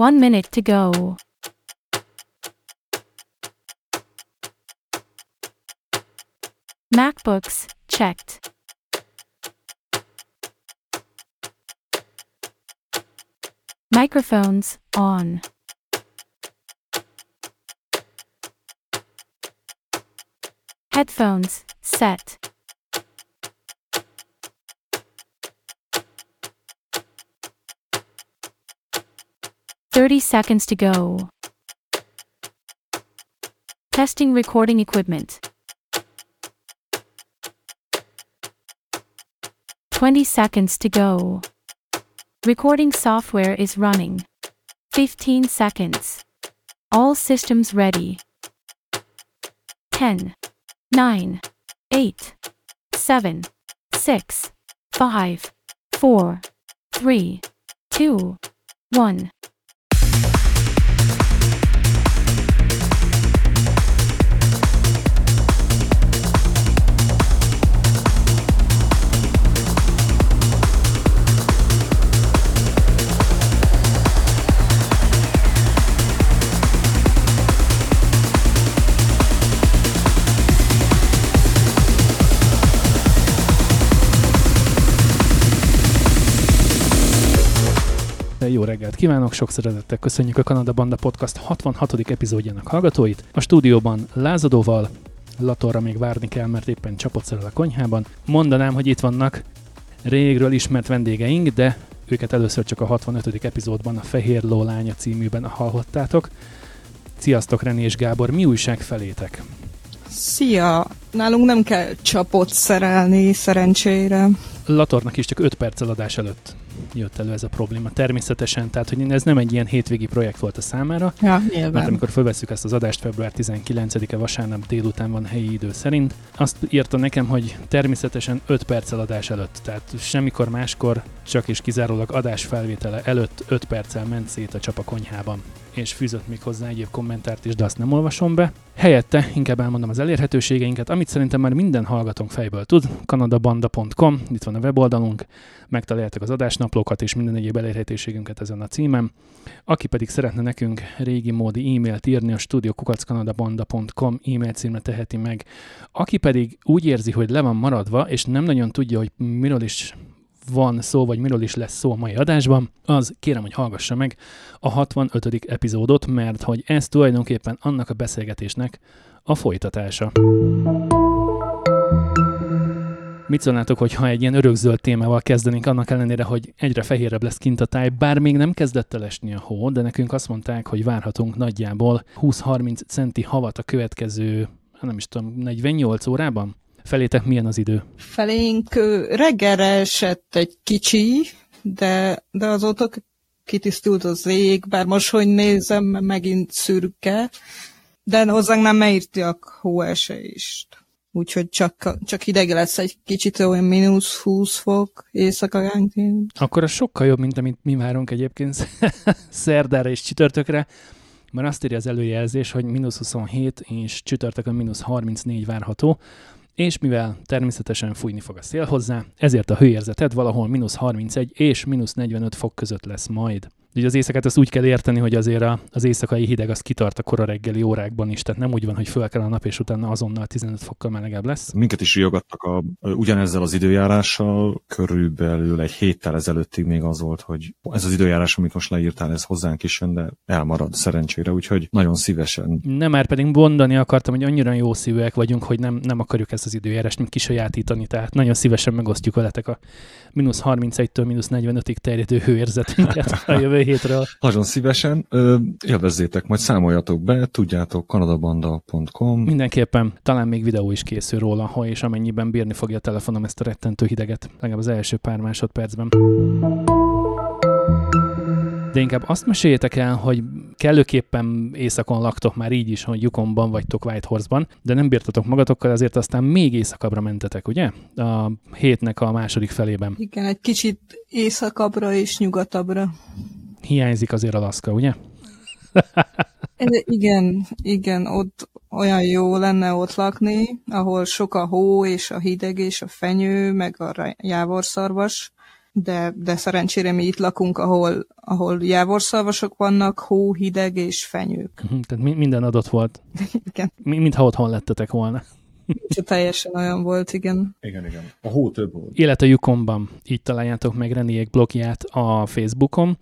One minute to go. MacBooks, checked. Microphones, on. Headphones, set. Thirty seconds to go. Testing recording equipment. 20 seconds to go. Recording software is running. 15 seconds. All systems ready. 10, 9, 8, 7, 6, 5, 4, 3, 2, 1. kívánok, sok szeretettel köszönjük a Kanada Banda Podcast 66. epizódjának hallgatóit. A stúdióban Lázadóval, Latorra még várni kell, mert éppen csapott szerel a konyhában. Mondanám, hogy itt vannak régről ismert vendégeink, de őket először csak a 65. epizódban a Fehér Ló lánya címűben hallhattátok. Sziasztok, René és Gábor, mi újság felétek? Szia! Nálunk nem kell csapot szerelni, szerencsére. Latornak is csak 5 perccel adás előtt jött elő ez a probléma. Természetesen, tehát hogy ez nem egy ilyen hétvégi projekt volt a számára. Ja, nyilván. Mert amikor felveszük ezt az adást, február 19-e vasárnap délután van helyi idő szerint, azt írta nekem, hogy természetesen 5 perccel adás előtt, tehát semmikor máskor, csak és kizárólag adás felvétele előtt 5 perccel ment szét a csap a konyhában és fűzött még hozzá egyéb kommentárt is, de azt nem olvasom be. Helyette inkább elmondom az elérhetőségeinket, amit szerintem már minden hallgatónk fejből tud. kanadabanda.com, itt van a weboldalunk, megtaláljátok az adásnaplókat és minden egyéb elérhetőségünket ezen a címen. Aki pedig szeretne nekünk régi módi e-mailt írni, a studiokukackanadabanda.com e-mail címre teheti meg. Aki pedig úgy érzi, hogy le van maradva, és nem nagyon tudja, hogy miről is van szó, vagy miről is lesz szó a mai adásban, az kérem, hogy hallgassa meg a 65. epizódot, mert hogy ez tulajdonképpen annak a beszélgetésnek a folytatása. Mit szólnátok, hogy ha egy ilyen örökzöld témával kezdenénk, annak ellenére, hogy egyre fehérebb lesz kint a táj, bár még nem kezdett el esni a hó, de nekünk azt mondták, hogy várhatunk nagyjából 20-30 centi havat a következő, hát nem is tudom, 48 órában? Felétek milyen az idő? Felénk reggelre esett egy kicsi, de, de azóta kitisztult az ég, bár most, hogy nézem, megint szürke, de hozzánk nem megírtiak hóesést. Úgyhogy csak, csak hideg lesz egy kicsit, olyan mínusz 20 fok éjszakánként. Akkor az sokkal jobb, mint amit mi várunk egyébként szerdára és csütörtökre, mert azt írja az előjelzés, hogy mínusz 27 és csütörtökön mínusz 34 várható, és mivel természetesen fújni fog a szél hozzá, ezért a hőérzeted valahol mínusz 31 és mínusz 45 fok között lesz majd. Ugye az éjszakát azt úgy kell érteni, hogy azért a, az éjszakai hideg az kitart a kora reggeli órákban is, tehát nem úgy van, hogy föl kell a nap, és utána azonnal 15 fokkal melegebb lesz. Minket is riogattak a, ugyanezzel az időjárással, körülbelül egy héttel ezelőttig még az volt, hogy ez az időjárás, amit most leírtál, ez hozzánk is jön, de elmarad szerencsére, úgyhogy nagyon szívesen. Nem, már pedig mondani akartam, hogy annyira jó szívűek vagyunk, hogy nem, nem akarjuk ezt az időjárást kisajátítani, tehát nagyon szívesen megosztjuk veletek a mínusz 31-től mínusz 45-ig terjedő hőérzetünket a jövő hétről. Nagyon szívesen. Ö, élvezzétek, majd számoljatok be, tudjátok, kanadabanda.com. Mindenképpen talán még videó is készül róla, ha és amennyiben bírni fogja a telefonom ezt a rettentő hideget, legalább az első pár másodpercben. De inkább azt meséljétek el, hogy kellőképpen éjszakon laktok már így is, hogy Yukonban vagytok Whitehorse-ban, de nem bírtatok magatokkal, azért aztán még éjszakabbra mentetek, ugye? A hétnek a második felében. Igen, egy kicsit éjszakabbra és nyugatabbra. Hiányzik azért Alaszka, ugye? igen, igen, ott olyan jó lenne ott lakni, ahol sok a hó és a hideg és a fenyő, meg a jávorszarvas, de, de szerencsére mi itt lakunk, ahol, ahol jávorszalvasok vannak, hó, hideg és fenyők. Uh-huh, tehát mi, minden adott volt. Igen. Mi, mintha otthon lettetek volna. Úgyhogy teljesen olyan volt, igen. Igen, igen. A hó több volt. Élet a Yukonban. Így találjátok meg Reniék blogját a Facebookon.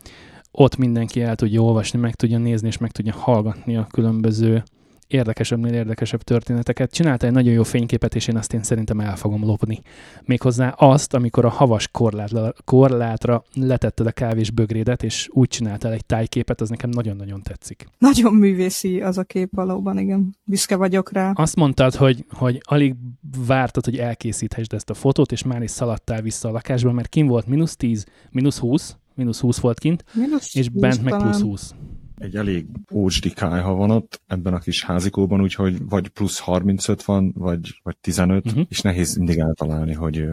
Ott mindenki el tudja olvasni, meg tudja nézni, és meg tudja hallgatni a különböző érdekesebbnél érdekesebb történeteket. Csinálta egy nagyon jó fényképet, és én azt én szerintem el fogom lopni. Méghozzá azt, amikor a havas korlát, korlátra letetted a kávés bögrédet, és úgy csináltál egy tájképet, az nekem nagyon-nagyon tetszik. Nagyon művészi az a kép valóban, igen. Büszke vagyok rá. Azt mondtad, hogy, hogy alig vártad, hogy elkészíthessd ezt a fotót, és már is szaladtál vissza a lakásba, mert kim volt mínusz 10, mínusz 20, mínusz 20 volt kint, Minusz és bent meg plusz 20. Egy elég ócsdi kájha van ott ebben a kis házikóban, úgyhogy vagy plusz 35 van, vagy, vagy 15, Mhm. uh-huh. és nehéz mindig eltalálni, hogy,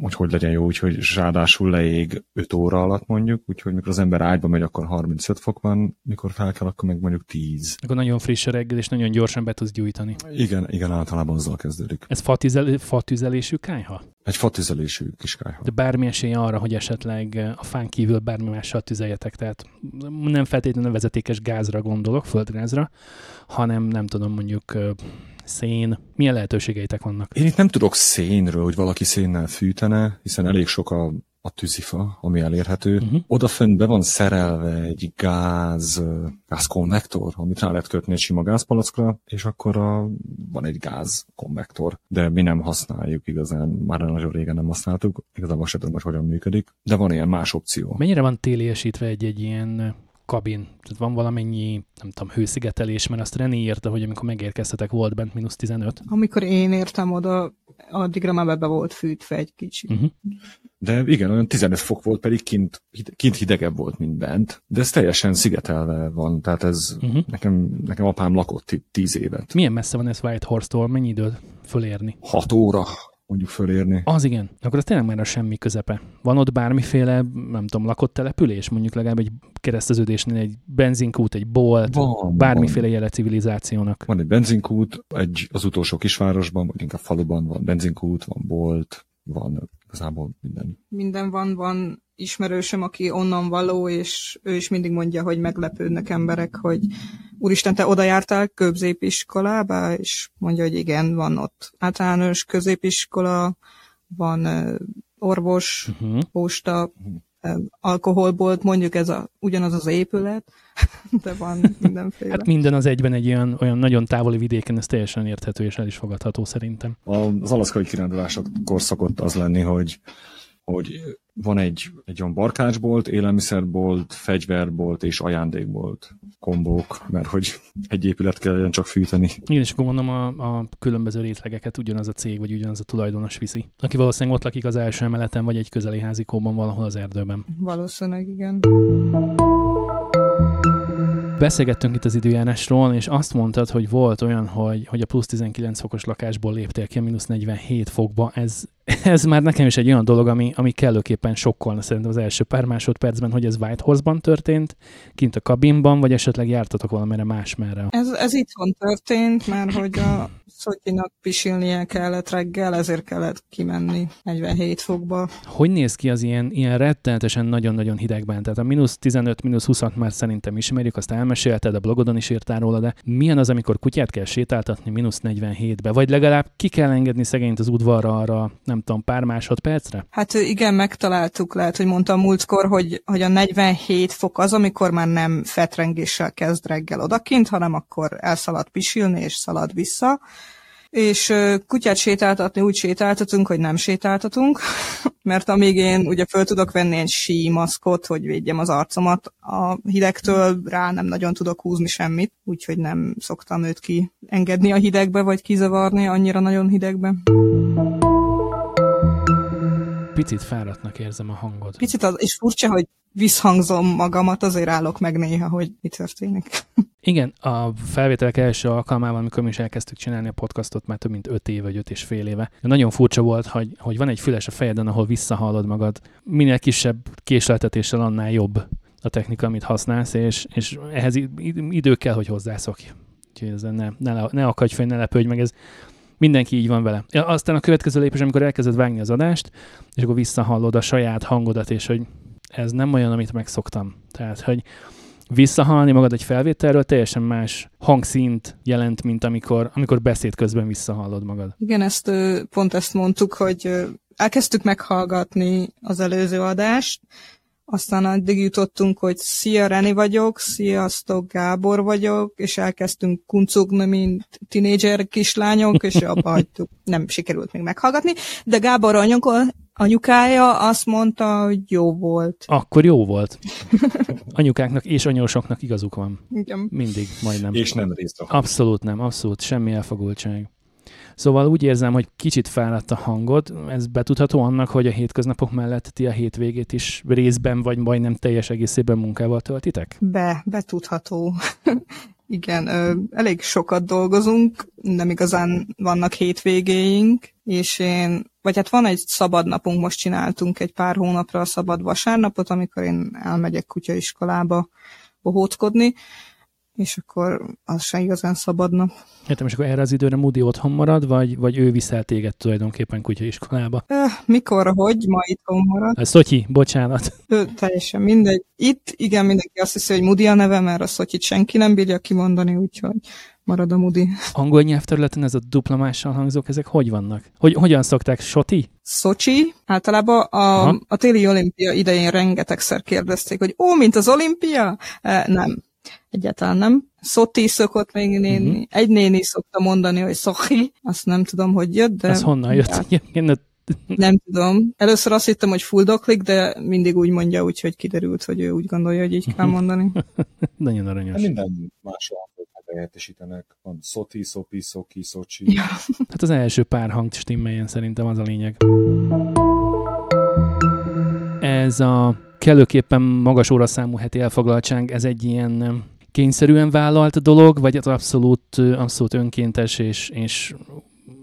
hogy hogy legyen jó, úgyhogy ráadásul leég 5 óra alatt mondjuk, úgyhogy mikor az ember ágyba megy, akkor 35 fok van, mikor fel kell, akkor meg mondjuk 10. Akkor nagyon friss a reggel, és nagyon gyorsan be tudsz gyújtani. Igen, igen, általában azzal kezdődik. Ez fatüzel, fatüzelésű kájha? Egy fatüzelésű kis kájha. De bármi esély arra, hogy esetleg eh, a fán kívül bármi mással tüzeljetek, tehát nem feltétlenül vezetékes gázra gondolok, földgázra, hanem nem tudom, mondjuk ö, szén. Milyen lehetőségeitek vannak? Én itt nem tudok szénről, hogy valaki szénnel fűtene, hiszen elég sok a, a tűzifa, ami elérhető. Uh-huh. Odafönt be van szerelve egy gáz, ö, gázkonvektor, amit rá lehet kötni egy sima gázpalackra, és akkor a, van egy gázkonvektor, de mi nem használjuk igazán, már nagyon régen nem használtuk, igazából sem tudom, hogy hogyan működik, de van ilyen más opció. Mennyire van téliesítve egy-egy ilyen kabin? Tehát van valamennyi, nem tudom, hőszigetelés, mert azt René írta, hogy amikor megérkeztetek volt bent mínusz 15. Amikor én értem oda, addigra már be volt fűtve egy kicsit. Uh-huh. De igen, olyan 15 fok volt, pedig kint, kint hidegebb volt, mint bent. De ez teljesen szigetelve van, tehát ez Uh-huh. nekem, nekem apám lakott itt 10 évet. Milyen messze van ez Whitehorse-tól? Mennyi időt fölérni? 6 óra mondjuk fölérni. Az igen. Akkor az tényleg már a semmi közepe. Van ott bármiféle, nem tudom, lakott település? Mondjuk legalább egy kereszteződésnél egy benzinkút, egy bolt, Van, bármiféle jele civilizációnak. Van egy benzinkút, egy az utolsó kisvárosban, vagy inkább faluban van benzinkút, van bolt, van igazából minden. Minden van, van ismerősöm, aki onnan való, és ő is mindig mondja, hogy meglepődnek emberek, hogy úristen, te oda jártál középiskolába, és mondja, hogy igen, van ott általános középiskola, van orvos, Uh-huh. posta, alkoholbolt, mondjuk ez a, ugyanaz az épület, de van mindenféle. Hát minden az egyben egy olyan, olyan nagyon távoli vidéken, ez teljesen érthető és el is fogadható szerintem. Az alaszkai kirándulásokkor szokott az lenni, hogy, hogy van egy, egy olyan barkácsbolt, élelmiszerbolt, fegyverbolt és ajándékbolt kombók, mert hogy egy épület kelljen csak fűteni. Igen, és akkor mondom, a, a különböző részlegeket ugyanaz a cég, vagy ugyanaz a tulajdonos viszi. Aki valószínűleg ott lakik az első emeleten, vagy egy közeli házikóban valahol az erdőben. Valószínűleg igen. Beszélgettünk itt az időjárásról, és azt mondtad, hogy volt olyan, hogy, hogy a plusz 19 fokos lakásból léptél ki a mínusz 47 fokba. Ez, ez már nekem is egy olyan dolog, ami, ami kellőképpen sokkolna szerintem az első pár másodpercben, hogy ez Whitehorse-ban történt, kint a kabinban, vagy esetleg jártatok valamire más merre. Ez, ez itthon történt, mert hogy a Szotyinak pisilnie kellett reggel, ezért kellett kimenni 47 fokba. Hogy néz ki az ilyen, ilyen rettenetesen nagyon-nagyon hidegben? Tehát a mínusz 15, mínusz 20 már szerintem ismerjük, azt elmesélted, a blogodon is írtál róla, de milyen az, amikor kutyát kell sétáltatni mínusz 47-be? Vagy legalább ki kell engedni szegényt az udvarra arra, nem tudom, pár másodpercre? Hát igen, megtaláltuk, lehet, hogy mondtam múltkor, hogy, hogy a 47 fok az, amikor már nem fetrengéssel kezd reggel odakint, hanem akkor elszalad pisilni, és szalad vissza. És kutyát sétáltatni úgy sétáltatunk, hogy nem sétáltatunk, mert amíg én ugye föl tudok venni egy sí maszkot, hogy védjem az arcomat a hidegtől, rá nem nagyon tudok húzni semmit, úgyhogy nem szoktam őt ki engedni a hidegbe, vagy kizavarni annyira nagyon hidegbe. Picit fáradtnak érzem a hangod. Picit az, és furcsa, hogy visszhangzom magamat, azért állok meg néha, hogy mi történik. Igen, a felvételek első alkalmával, amikor mi is elkezdtük csinálni a podcastot már több mint öt éve, vagy öt és fél éve. Nagyon furcsa volt, hogy, hogy van egy füles a fejeden, ahol visszahallod magad. Minél kisebb késleltetéssel, annál jobb a technika, amit használsz, és, és ehhez idő kell, hogy hozzászokj. Úgyhogy ne, ne, ne akadj fel, ne lepődj meg, ez mindenki így van vele. Ja, aztán a következő lépés, amikor elkezded vágni az adást, és akkor visszahallod a saját hangodat, és hogy ez nem olyan, amit megszoktam. Tehát, hogy visszahallani magad egy felvételről teljesen más hangszint jelent, mint amikor, amikor beszéd közben visszahallod magad. Igen, ezt pont ezt mondtuk, hogy elkezdtük meghallgatni az előző adást, aztán addig jutottunk, hogy szia, Reni vagyok, sziasztok, Gábor vagyok, és elkezdtünk kuncogni, mint tinédzser kislányok, és abba hagytuk. Nem sikerült még meghallgatni, de Gábor anyuka, anyukája azt mondta, hogy jó volt. Akkor jó volt. Anyukáknak és anyósoknak igazuk van. Igen. Mindig, majdnem. És nem részt Abszolút nem, abszolút semmi elfogultság. Szóval úgy érzem, hogy kicsit fáradt a hangod. Ez betudható annak, hogy a hétköznapok mellett ti a hétvégét is részben vagy majdnem teljes egészében munkával töltitek? Be, betudható. Igen, ö, elég sokat dolgozunk, nem igazán vannak hétvégéink, és én, vagy hát van egy szabad napunk, most csináltunk egy pár hónapra a szabad vasárnapot, amikor én elmegyek kutyaiskolába bohóckodni, és akkor az se igazán szabadna. Értem, és akkor erre az időre Moody otthon marad, vagy, vagy ő viszel téged tulajdonképpen kutyaiskolába? Öh, mikor, hogy ma itthon marad? A Szotyi, bocsánat. Ő, teljesen mindegy. Itt igen, mindenki azt hiszi, hogy Moody a neve, mert a Szotyit senki nem bírja kimondani, úgyhogy marad a Moody. Angol nyelvterületen ez a dupla mással hangzók, ezek hogy vannak? Hogy, hogyan szokták? Soti? Szocsi. Általában a, a téli olimpia idején rengetegszer kérdezték, hogy ó, mint az olimpia? E, nem Egyáltalán nem. Szoti szokott még néni. Uh-huh. Egy néni szokta mondani, hogy Szochi. Azt nem tudom, hogy jött, de... Ez honnan jött? Én nem tudom. Először azt hittem, hogy fuldoklik, de mindig úgy mondja, úgyhogy kiderült, hogy ő úgy gondolja, hogy így kell mondani. Nagyon aranyos. Minden más helyettesítenek. Van Szoti, Szopi, Szoki, Szocsi. Ja. Hát az első pár hang stimmeljen szerintem az a lényeg. Ez a kellőképpen magas óraszámú heti elfoglaltság, ez egy ilyen kényszerűen vállalt dolog, vagy az abszolút, abszolút önkéntes, és, és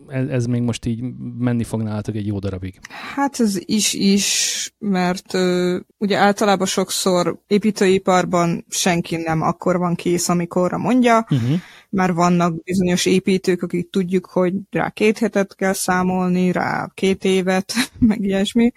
ez, ez még most így menni fog nálatok egy jó darabig? Hát ez is is, mert ö, ugye általában sokszor építőiparban senki nem akkor van kész, amikorra mondja, uh-huh. már vannak bizonyos építők, akik tudjuk, hogy rá két hetet kell számolni, rá két évet, meg ilyesmi,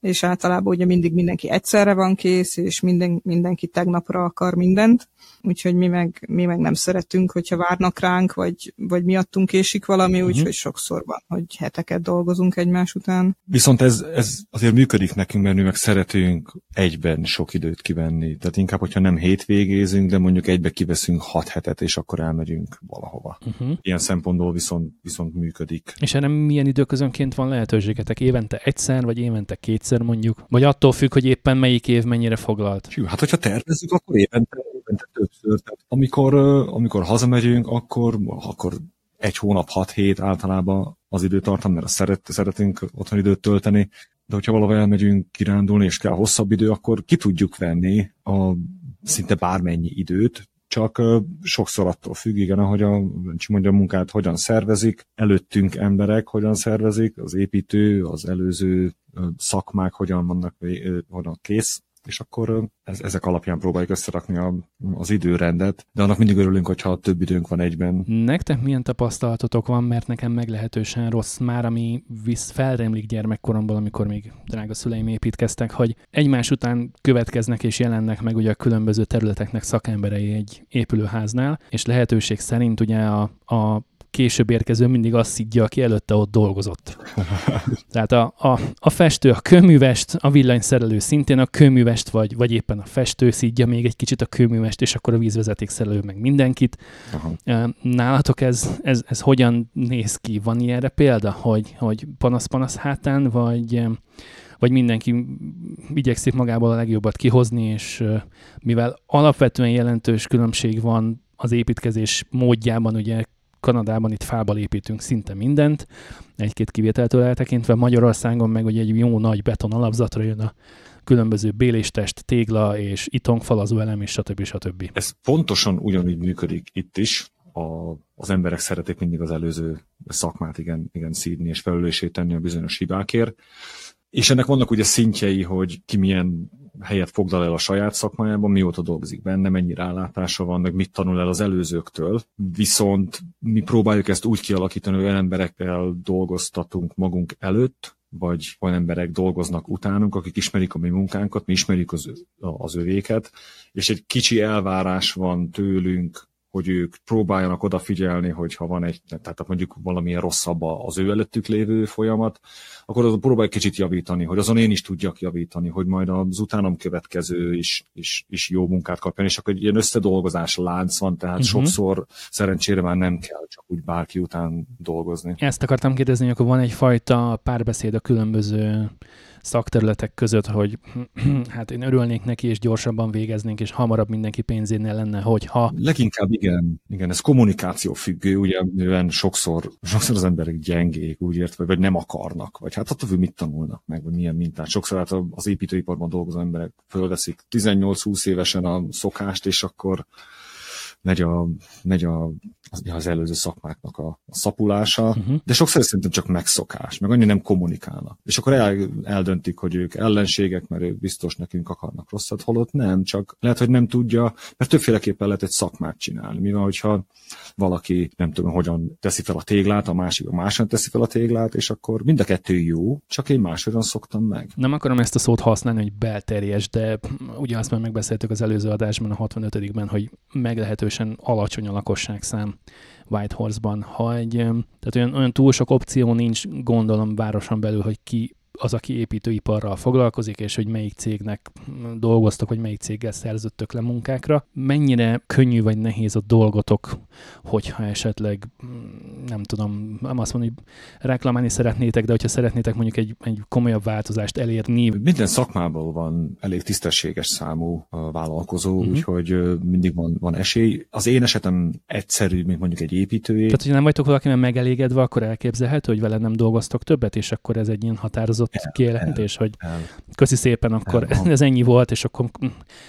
és általában ugye mindig mindenki egyszerre van kész, és minden, mindenki tegnapra akar mindent, úgyhogy mi meg, mi meg nem szeretünk, hogyha várnak ránk, vagy, vagy miattunk késik valami, uh-huh. úgyhogy sokszor van, hogy heteket dolgozunk egymás után. Viszont ez, ez azért működik nekünk, mert mi meg szeretünk egyben sok időt kivenni. Tehát inkább, hogyha nem hétvégézünk, de mondjuk egybe kiveszünk hat hetet, és akkor elmegyünk valahova. Uh-huh. Ilyen szempontból viszont, viszont működik. És erre milyen időközönként van lehetőségetek? Évente egyszer, vagy évente kétszer mondjuk? Vagy attól függ, hogy éppen melyik év mennyire foglalt? Hű, hát hogyha tervezzük, akkor évente, évente többször. Tehát amikor, amikor hazamegyünk, akkor, akkor egy hónap, hat hét általában az időtartam, mert szeret, szeretünk otthon időt tölteni, de hogyha valahol elmegyünk kirándulni, és kell hosszabb idő, akkor ki tudjuk venni a szinte bármennyi időt, csak sokszor attól függ, igen, ahogy a, mondja, a munkát hogyan szervezik, előttünk emberek hogyan szervezik, az építő, az előző szakmák hogyan vannak, hogyan kész, és akkor ez, ezek alapján próbáljuk összerakni a, az időrendet, de annak mindig örülünk, hogyha több időnk van egyben. Nektek milyen tapasztalatotok van, mert nekem meglehetősen rossz már, ami visz felremlik gyermekkoromból, amikor még drága szüleim építkeztek, hogy egymás után következnek és jelennek meg ugye a különböző területeknek szakemberei egy épülőháznál, és lehetőség szerint ugye a, a később érkező mindig azt szidja, aki előtte ott dolgozott. Tehát a, a, a festő a kőművest, a villanyszerelő szintén a kőművest, vagy, vagy éppen a festő szidja még egy kicsit a kőművest, és akkor a vízvezetékszerelő meg mindenkit. Aha. Nálatok ez, ez, ez hogyan néz ki? Van ilyenre példa, hogy, hogy panasz-panasz hátán, vagy vagy mindenki igyekszik magából a legjobbat kihozni, és mivel alapvetően jelentős különbség van az építkezés módjában, ugye Kanadában itt fából építünk szinte mindent, egy-két kivételtől eltekintve. Magyarországon meg ugye egy jó nagy beton alapzatra jön a különböző béléstest, tégla és itongfalazó elem, és stb. stb. Ez pontosan ugyanúgy működik itt is. A, az emberek szeretik mindig az előző szakmát igen, igen szídni és felelősét tenni a bizonyos hibákért. és ennek vannak ugye szintjei, hogy ki milyen helyet foglal el a saját szakmájában, mióta dolgozik benne, mennyi rálátása van, meg mit tanul el az előzőktől. Viszont mi próbáljuk ezt úgy kialakítani, hogy olyan emberekkel dolgoztatunk magunk előtt, vagy olyan emberek dolgoznak utánunk, akik ismerik a mi munkánkat, mi ismerjük az, az övéket, és egy kicsi elvárás van tőlünk hogy ők próbáljanak odafigyelni, hogyha van egy, tehát mondjuk valamilyen rosszabb az ő előttük lévő folyamat, akkor azon próbálj kicsit javítani, hogy azon én is tudjak javítani, hogy majd az utánam következő is, is, is jó munkát kapjon, és akkor egy ilyen összedolgozás lánc van, tehát uh-huh. sokszor szerencsére már nem kell csak úgy bárki után dolgozni. Ezt akartam kérdezni, hogy akkor van egyfajta párbeszéd a különböző szakterületek között, hogy hát én örülnék neki, és gyorsabban végeznénk, és hamarabb mindenki pénzénél lenne, hogyha... Leginkább igen, igen, ez kommunikáció függő, ugye mivel sokszor, sokszor az emberek gyengék, úgy vagy, vagy nem akarnak, vagy hát attól mit tanulnak meg, vagy milyen mintát. Sokszor hát az építőiparban dolgozó emberek fölveszik 18-20 évesen a szokást, és akkor megy, a, megy a, az előző szakmáknak a, a szapulása, uh-huh. de sokszor szerintem csak megszokás, meg annyi nem kommunikálnak. És akkor el, eldöntik, hogy ők ellenségek, mert ők biztos nekünk akarnak rosszat, holott nem, csak lehet, hogy nem tudja, mert többféleképpen lehet egy szakmát csinálni. Mi van, hogyha valaki nem tudom, hogyan teszi fel a téglát, a másik a máson teszi fel a téglát, és akkor mind a kettő jó, csak én máshogyan szoktam meg. Nem akarom ezt a szót használni, hogy belterjes, de ugye azt már megbeszéltük az előző adásban, a 65-ben, hogy meglehetősen alacsony a lakosságszám Whitehorse-ban, hogy tehát olyan, olyan túl sok opció nincs, gondolom városon belül, hogy ki az, aki építőiparral foglalkozik, és hogy melyik cégnek dolgoztak, vagy melyik céggel szerződtök le munkákra. Mennyire könnyű vagy nehéz a dolgotok, hogyha esetleg, nem tudom, nem azt mondom, hogy reklamálni szeretnétek, de hogyha szeretnétek mondjuk egy, egy komolyabb változást elérni. Minden szakmából van elég tisztességes számú vállalkozó, uh-huh. úgyhogy mindig van, van esély. Az én esetem egyszerű, mint mondjuk egy építői. Tehát, hogyha nem vagytok valakivel megelégedve, akkor elképzelhető, hogy vele nem dolgoztok többet, és akkor ez egy ilyen határozott el, kijelentés, el, hogy el, köszi szépen, akkor el, ez ennyi volt, és akkor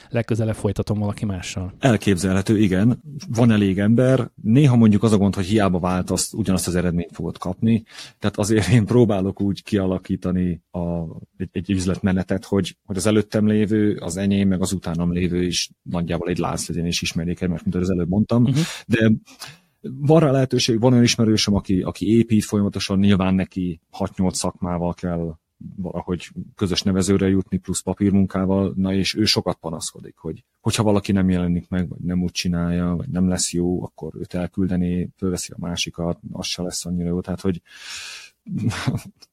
legközelebb folytatom valaki mással. Elképzelhető, igen. Van elég ember. Néha mondjuk az a gond, hogy hiába változt, ugyanazt az eredményt fogod kapni. Tehát azért én próbálok úgy kialakítani a, egy, egy üzletmenetet, hogy, hogy az előttem lévő, az enyém, meg az utánam lévő is nagyjából egy láz legyen és ismerjék egymást, mint az előbb mondtam. Uh-huh. De van rá lehetőség, van olyan ismerősöm, aki, aki épít folyamatosan, nyilván neki 6-8 szakmával kell valahogy közös nevezőre jutni, plusz papírmunkával, na és ő sokat panaszkodik, hogy hogyha valaki nem jelenik meg, vagy nem úgy csinálja, vagy nem lesz jó, akkor őt elküldeni, fölveszi a másikat, az se lesz annyira jó, tehát hogy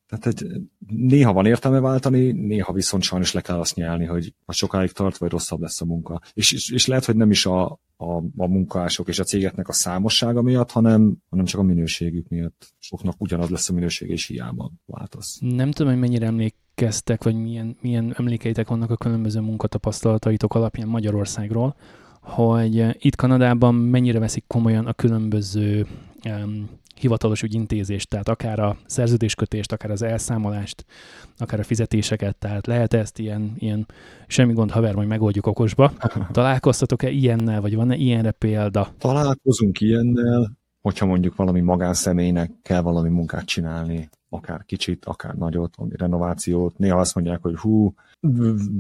tehát egy, néha van értelme váltani, néha viszont sajnos le kell azt nyelni, hogy ha sokáig tart, vagy rosszabb lesz a munka. És, és, és lehet, hogy nem is a, a, a munkások és a cégeknek a számossága miatt, hanem, hanem csak a minőségük miatt. Soknak ugyanaz lesz a minőség, és hiába változ. Nem tudom, hogy mennyire emlékeztek, vagy milyen, milyen emlékeitek vannak a különböző munkatapasztalataitok alapján Magyarországról, hogy itt Kanadában mennyire veszik komolyan a különböző um, hivatalos ügyintézést, tehát akár a szerződéskötést, akár az elszámolást, akár a fizetéseket, tehát lehet ezt ilyen, ilyen semmi gond, haver, majd megoldjuk okosba. Találkoztatok-e ilyennel, vagy van-e ilyenre példa? Találkozunk ilyennel, hogyha mondjuk valami magánszemélynek kell valami munkát csinálni, akár kicsit, akár nagyot, valami renovációt. Néha azt mondják, hogy hú,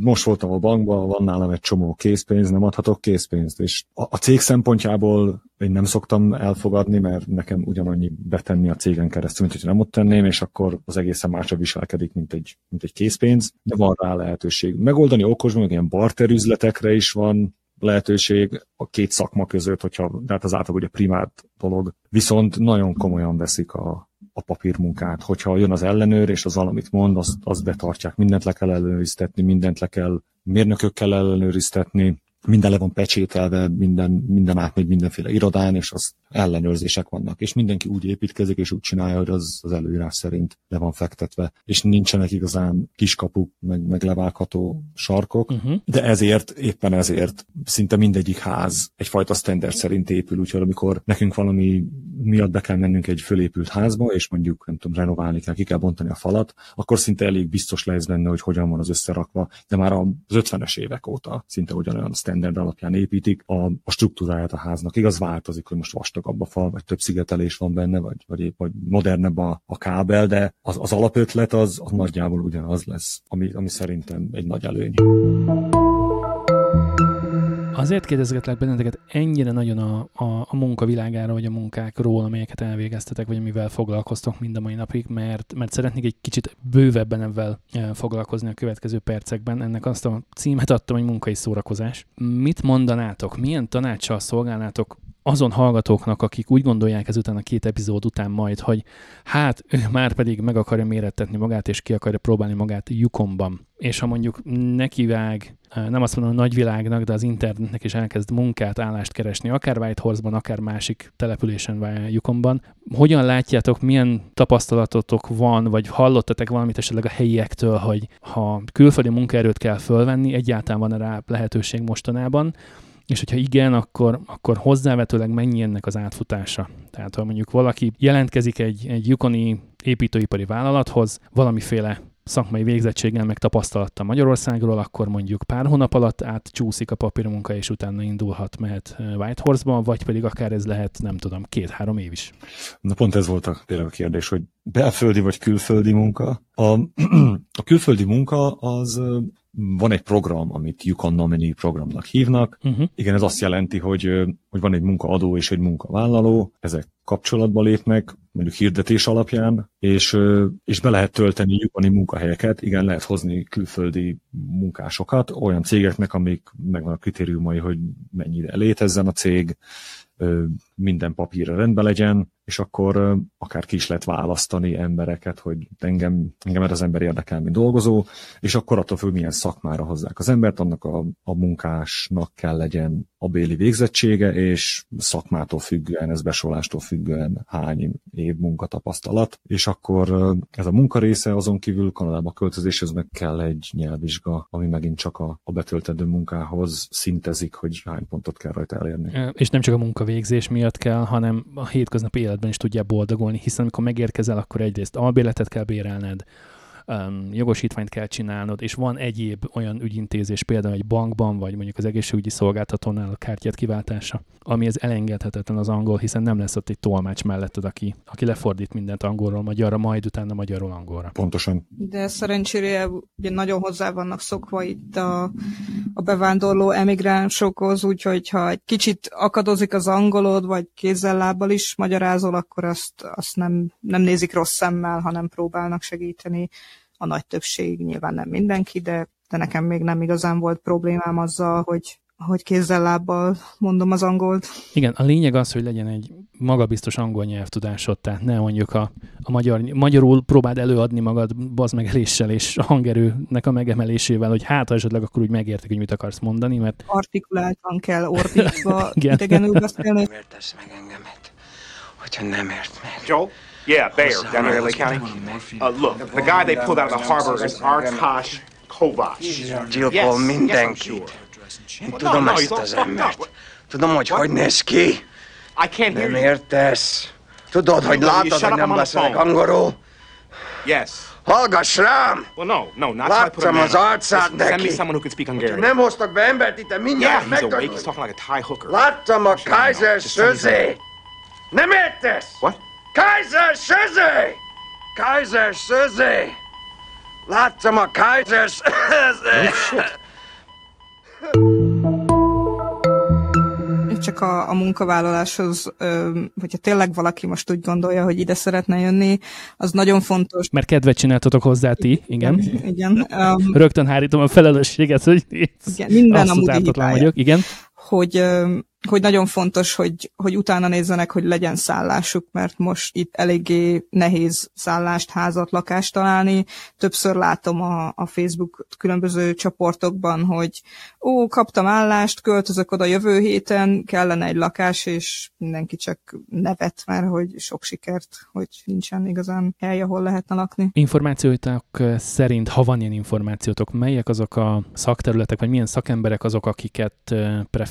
most voltam a bankban, van nálam egy csomó készpénz, nem adhatok készpénzt. És a, cég szempontjából én nem szoktam elfogadni, mert nekem ugyanannyi betenni a cégen keresztül, mint hogy nem ott tenném, és akkor az egészen másra viselkedik, mint egy, mint egy készpénz, de van rá lehetőség. Megoldani okosban, meg ilyen barter üzletekre is van lehetőség a két szakma között, hogyha, tehát az általában ugye primát dolog. Viszont nagyon komolyan veszik a, a papírmunkát. Hogyha jön az ellenőr, és az valamit mond, azt, azt betartják. Mindent le kell ellenőriztetni, mindent le kell mérnökökkel ellenőriztetni, minden le van pecsételve, minden, minden átmegy mindenféle irodán, és az ellenőrzések vannak. És mindenki úgy építkezik, és úgy csinálja, hogy az, az előírás szerint le van fektetve. És nincsenek igazán kiskapuk, meg, meg levágható sarkok, uh-huh. de ezért, éppen ezért szinte mindegyik ház egyfajta standard szerint épül, úgyhogy amikor nekünk valami miatt be kell mennünk egy fölépült házba, és mondjuk, nem tudom, renoválni kell, ki kell bontani a falat, akkor szinte elég biztos lesz benne, hogy hogyan van az összerakva, de már az 50-es évek óta szinte ugyanolyan standard standard alapján építik a, a struktúráját a háznak. Igaz, változik, hogy most vastagabb a fal, vagy több szigetelés van benne, vagy, vagy épp vagy modernebb a, a kábel, de az, az alapötlet az, az nagyjából ugyanaz lesz, ami, ami szerintem egy nagy előny. Azért kérdezgetlek benneteket ennyire nagyon a, a, a munkavilágára, vagy a munkákról, amelyeket elvégeztetek, vagy amivel foglalkoztok mind a mai napig, mert, mert szeretnék egy kicsit bővebben ebben e, foglalkozni a következő percekben. Ennek azt a címet adtam, hogy munkai szórakozás. Mit mondanátok, milyen tanácssal szolgálnátok azon hallgatóknak, akik úgy gondolják ezután a két epizód után majd, hogy hát ő már pedig meg akarja mérettetni magát, és ki akarja próbálni magát Yukonban. És ha mondjuk nekivág, nem azt mondom, hogy nagyvilágnak, de az internetnek is elkezd munkát, állást keresni, akár Whitehorse-ban, akár másik településen Yukonban. Hogyan látjátok, milyen tapasztalatotok van, vagy hallottatok valamit esetleg a helyiektől, hogy ha külföldi munkaerőt kell fölvenni, egyáltalán van rá lehetőség mostanában, és hogyha igen, akkor, akkor hozzávetőleg mennyi ennek az átfutása. Tehát ha mondjuk valaki jelentkezik egy, egy Yukoni építőipari vállalathoz, valamiféle szakmai végzettséggel meg tapasztalattal Magyarországról, akkor mondjuk pár hónap alatt átcsúszik a papírmunka, és utána indulhat, mehet Whitehorse-ba, vagy pedig akár ez lehet, nem tudom, két-három év is. Na pont ez volt a, tényleg a kérdés, hogy belföldi vagy külföldi munka. A, a külföldi munka az van egy program, amit Yukon Nominee programnak hívnak. Uh-huh. Igen, ez azt jelenti, hogy, hogy van egy munkaadó és egy munkavállaló, ezek kapcsolatba lépnek, mondjuk hirdetés alapján, és, és be lehet tölteni Yukoni munkahelyeket, igen, lehet hozni külföldi munkásokat, olyan cégeknek, amik megvan a kritériumai, hogy mennyire létezzen a cég, minden papírra rendben legyen, és akkor akár ki is lehet választani embereket, hogy engem, engem az ember érdekel, mint dolgozó, és akkor attól függ, milyen szakmára hozzák az embert, annak a, a munkásnak kell legyen a béli végzettsége, és szakmától függően, ez besorolástól függően hány év munkatapasztalat, és akkor ez a munkarésze azon kívül Kanadába költözéshez meg kell egy nyelvvizsga, ami megint csak a, a betöltendő munkához szintezik, hogy hány pontot kell rajta elérni. És nem csak a munkavégzés miatt kell, hanem a hétköznapi életben is tudja boldogulni, hiszen amikor megérkezel, akkor egyrészt albéletet kell bérelned, um, jogosítványt kell csinálnod, és van egyéb olyan ügyintézés, például egy bankban, vagy mondjuk az egészségügyi szolgáltatónál a kártyát kiváltása, ami ez elengedhetetlen az angol, hiszen nem lesz ott egy tolmács melletted, aki, aki lefordít mindent angolról magyarra, majd utána magyarról angolra. Pontosan. De szerencsére ugye nagyon hozzá vannak szokva itt a, a bevándorló emigránsokhoz, úgyhogy ha egy kicsit akadozik az angolod, vagy kézzel-lábbal is magyarázol, akkor azt, azt nem, nem nézik rossz szemmel, hanem próbálnak segíteni a nagy többség, nyilván nem mindenki, de, de nekem még nem igazán volt problémám azzal, hogy hogy kézzel-lábbal mondom az angolt. Igen, a lényeg az, hogy legyen egy magabiztos angol nyelvtudásod, tehát ne mondjuk a, a magyar, magyarul próbáld előadni magad bazmegeléssel és a hangerőnek a megemelésével, hogy hát esetleg akkor úgy megértik, hogy mit akarsz mondani, mert... Artikuláltan kell ordítva idegenül beszélni. Nem értesz meg engemet, hogyha nem ért meg. Joe? Yeah, Bayer, down here in LA County. Uh, look, the guy they pulled out of the harbor is Artash Kovacs. Gyilkol mindenkit. Én tudom ezt az embert. Tudom, hogy hogy néz ki. Nem értesz. Tudod, hogy látod, hogy nem beszélek angolul? Yes. Hallgass rám! Well, no, no, not Láttam az arcát neki. Send me someone who can speak Hungarian. Nem hoztak be embert itt, mindjárt yeah, he's awake. He's talking like a Thai hooker. Láttam a Kaiser szözét. Nem értesz? What? Kaiser Söze! Kaiser Söze! Láttam a Kaiser Söze! Csak a, a munkavállaláshoz, hogyha tényleg valaki most úgy gondolja, hogy ide szeretne jönni, az nagyon fontos. Mert kedvet csináltatok hozzá ti, igen. Igen. Um, Rögtön hárítom a felelősséget, hogy igen, minden a vagyok, igen. Hogy hogy nagyon fontos, hogy, hogy utána nézzenek, hogy legyen szállásuk, mert most itt eléggé nehéz szállást, házat, lakást találni. Többször látom a, a Facebook különböző csoportokban, hogy ó, kaptam állást, költözök oda jövő héten, kellene egy lakás, és mindenki csak nevet, mert hogy sok sikert, hogy nincsen igazán hely, ahol lehetne lakni. Információitok szerint, ha van ilyen információtok, melyek azok a szakterületek, vagy milyen szakemberek azok, akiket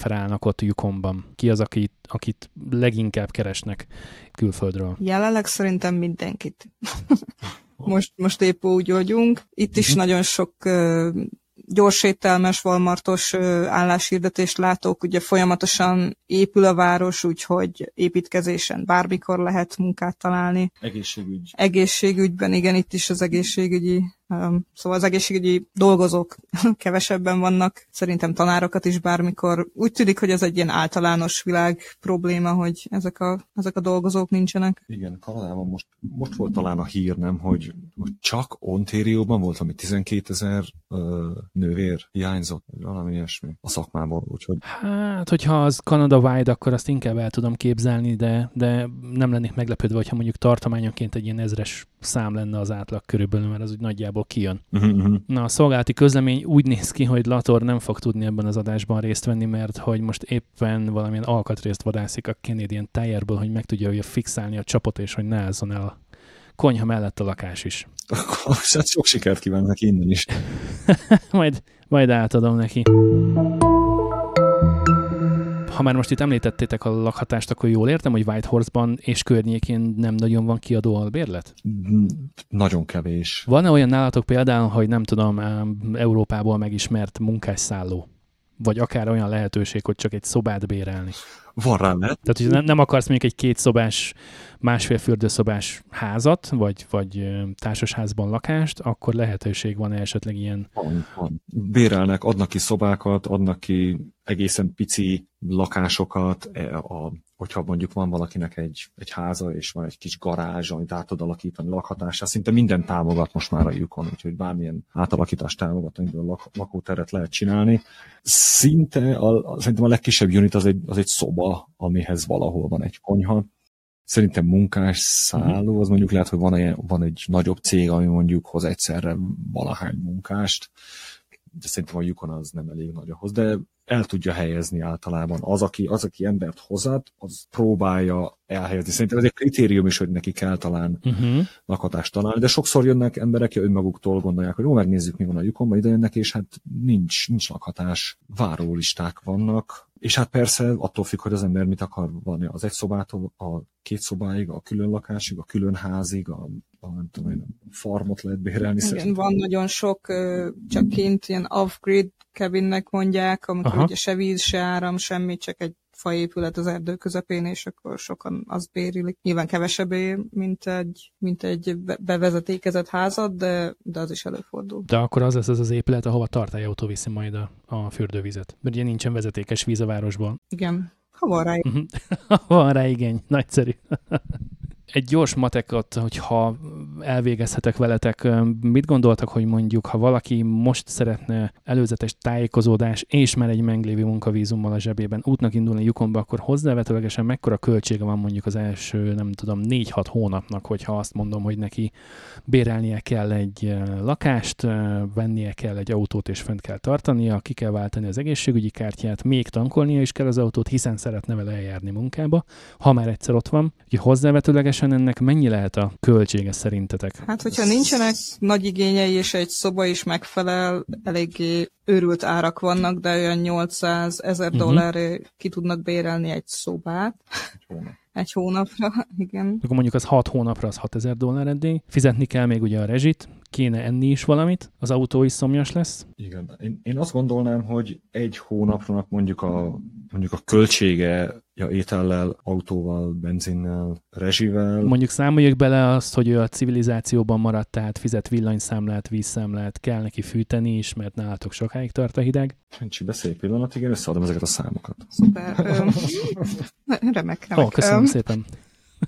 preferálnak ott lyukon Londonban? Ki az, akit, akit leginkább keresnek külföldről? Jelenleg szerintem mindenkit. most, most épp úgy vagyunk. Itt is uh-huh. nagyon sok uh, gyorsételmes, valmartos álláshirdetést látok, ugye folyamatosan épül a város, úgyhogy építkezésen bármikor lehet munkát találni. Egészségügy. Egészségügyben, igen, itt is az egészségügyi Szóval az egészségügyi dolgozók kevesebben vannak, szerintem tanárokat is bármikor. Úgy tűnik, hogy ez egy ilyen általános világ probléma, hogy ezek a, ezek a dolgozók nincsenek. Igen, Kanadában most, most volt talán a hír, nem, hogy, hogy csak Ontárióban volt, ami 12 ezer nővér hiányzott, vagy valami ilyesmi a szakmából, úgyhogy... Hát, hogyha az Kanada wide, akkor azt inkább el tudom képzelni, de, de nem lennék meglepődve, hogyha mondjuk tartományonként egy ilyen ezres szám lenne az átlag körülbelül, mert az úgy nagyjából kijön. Uh-huh. Na, a szolgálati közlemény úgy néz ki, hogy Lator nem fog tudni ebben az adásban részt venni, mert hogy most éppen valamilyen alkatrészt vadászik a Canadian Tire-ből, hogy meg tudja hogy fixálni a csapot, és hogy ne álljon el a konyha mellett a lakás is. Akkor hát sok sikert kívánok neki innen is. majd, majd átadom neki ha már most itt említettétek a lakhatást, akkor jól értem, hogy Whitehorse-ban és környékén nem nagyon van kiadó albérlet? Nagyon kevés. Van-e olyan nálatok például, hogy nem tudom, Európából megismert munkásszálló? Vagy akár olyan lehetőség, hogy csak egy szobát bérelni? Van rá lehet. Tehát, hogy nem akarsz mondjuk egy kétszobás, másfél fürdőszobás házat, vagy, vagy társasházban lakást, akkor lehetőség van esetleg ilyen? Bérelnek, adnak ki szobákat, adnak ki egészen pici lakásokat, e, a, hogyha mondjuk van valakinek egy, egy háza, és van egy kis garázs, amit át tud alakítani lakhatásra, szinte minden támogat most már a Yukon, úgyhogy bármilyen átalakítást támogat, amiből lak, lakóteret lehet csinálni. Szinte a, szerintem a legkisebb unit az egy, az egy szoba, amihez valahol van egy konyha. Szerintem munkás szálló, az mondjuk lehet, hogy van, egy, van egy nagyobb cég, ami mondjuk hoz egyszerre valahány munkást, de szerintem a Yukon az nem elég nagy ahhoz, de el tudja helyezni általában. Az, aki, az, aki embert hozat, az próbálja elhelyezni. Szerintem ez egy kritérium is, hogy neki kell talán uh-huh. lakhatást találni, de sokszor jönnek emberek, ki önmaguktól gondolják, hogy jó, megnézzük, mi van a lyukomban, ide jönnek, és hát nincs, nincs lakhatás, várólisták vannak, és hát persze attól függ, hogy az ember mit akar van az egy szobától a két szobáig, a külön lakásig, a külön házig, a, a nem tudom én, a farmot lehet bérelni. Igen, szerintem. van nagyon sok, csak kint ilyen off-grid cabinnek mondják, amikor Aha. ugye se víz, se áram, semmi, csak egy faépület az erdő közepén, és akkor sokan azt bérilik. Nyilván kevesebbé, mint egy, mint egy bevezetékezett házad, de, de az is előfordul. De akkor az lesz az az épület, ahova tartályautó viszi majd a, a fürdővizet. Mert ugye nincsen vezetékes víz a városban. Igen. Ha van rá. ha van rá igény. Nagyszerű egy gyors matekot, hogyha elvégezhetek veletek, mit gondoltak, hogy mondjuk, ha valaki most szeretne előzetes tájékozódás és már egy meglévő munkavízummal a zsebében útnak indulni Yukonba, akkor hozzávetőlegesen mekkora költsége van mondjuk az első, nem tudom, 4-6 hónapnak, hogyha azt mondom, hogy neki bérelnie kell egy lakást, vennie kell egy autót és fent kell tartania, ki kell váltani az egészségügyi kártyát, még tankolnia is kell az autót, hiszen szeretne vele eljárni munkába, ha már egyszer ott van. Úgyhogy hozzávetőlegesen ténylegesen ennek mennyi lehet a költsége szerintetek? Hát, hogyha nincsenek nagy igényei, és egy szoba is megfelel, eléggé őrült árak vannak, de olyan 800 ezer uh-huh. dollárra ki tudnak bérelni egy szobát. Egy hónapra, igen. Akkor mondjuk az 6 hónapra az 6000 dollár eddig. Fizetni kell még ugye a rezsit, kéne enni is valamit, az autó is szomjas lesz. Igen, én, én azt gondolnám, hogy egy hónapnak mondjuk a, mondjuk a költsége ja, étellel, autóval, benzinnel, rezsivel. Mondjuk számoljuk bele azt, hogy ő a civilizációban maradt, tehát fizet villanyszámlát, vízszámlát, kell neki fűteni is, mert nálatok sokáig tart a hideg. Csincsi, beszélj pillanatig, én összeadom ezeket a számokat. Szuper. remek, remek. Ó, köszönöm szépen.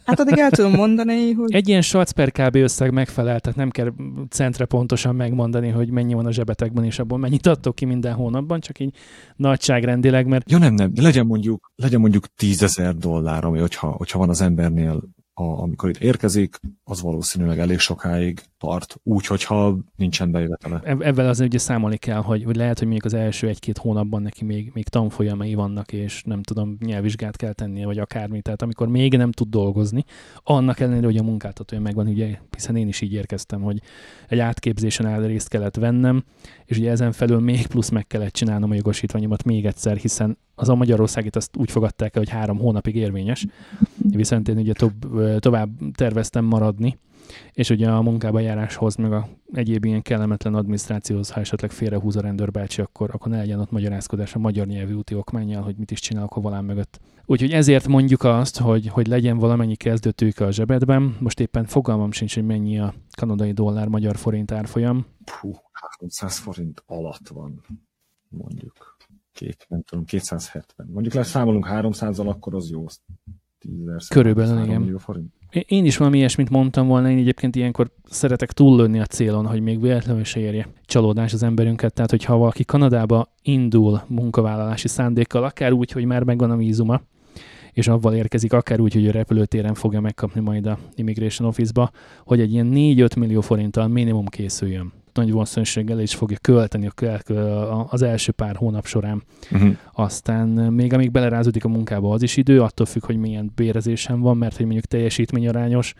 Hát addig el tudom mondani, hogy... Egy ilyen Schatz per kb. összeg megfelel, tehát nem kell centre pontosan megmondani, hogy mennyi van a zsebetekben, és abból mennyit adtok ki minden hónapban, csak így nagyságrendileg, mert... Ja nem, nem, legyen mondjuk, legyen mondjuk tízezer dollár, ami hogyha, hogyha van az embernél a, amikor itt érkezik, az valószínűleg elég sokáig tart, úgy, hogyha nincsen bejövetele. Ebben az ugye számolni kell, hogy, hogy lehet, hogy mondjuk az első egy-két hónapban neki még, még tanfolyamai vannak, és nem tudom, nyelvvizsgát kell tennie, vagy akármi. Tehát amikor még nem tud dolgozni, annak ellenére, hogy a munkáltatója megvan, ugye, hiszen én is így érkeztem, hogy egy átképzésen el részt kellett vennem, és ugye ezen felül még plusz meg kellett csinálnom a jogosítványomat még egyszer, hiszen az a Magyarországit azt úgy fogadták el, hogy három hónapig érvényes, viszont én ugye tob, tovább terveztem maradni, és ugye a munkába járáshoz, meg a egyéb ilyen kellemetlen adminisztrációhoz, ha esetleg félrehúz a rendőrbácsi, akkor, akkor ne legyen ott magyarázkodás a magyar nyelvű úti okmányjal, hogy mit is csinálok a volán mögött. Úgyhogy ezért mondjuk azt, hogy, hogy legyen valamennyi kezdőtőke a zsebedben. Most éppen fogalmam sincs, hogy mennyi a kanadai dollár magyar forint árfolyam. Puh, 300 forint alatt van, mondjuk. Két, nem tudom, 270. Mondjuk leszámolunk 300-al, akkor az jó. 10 Körülbelül, igen. Forint. Én is valami ilyesmit mondtam volna, én egyébként ilyenkor szeretek túllőni a célon, hogy még véletlenül se érje csalódás az emberünket. Tehát, hogyha valaki Kanadába indul munkavállalási szándékkal, akár úgy, hogy már megvan a vízuma, és avval érkezik, akár úgy, hogy a repülőtéren fogja megkapni majd a Immigration Office-ba, hogy egy ilyen 4-5 millió forinttal minimum készüljön nagy valószínűséggel is fogja költeni az első pár hónap során. Uh-huh. Aztán még amíg belerázódik a munkába, az is idő, attól függ, hogy milyen bérezésem van, mert hogy mondjuk teljesítményarányos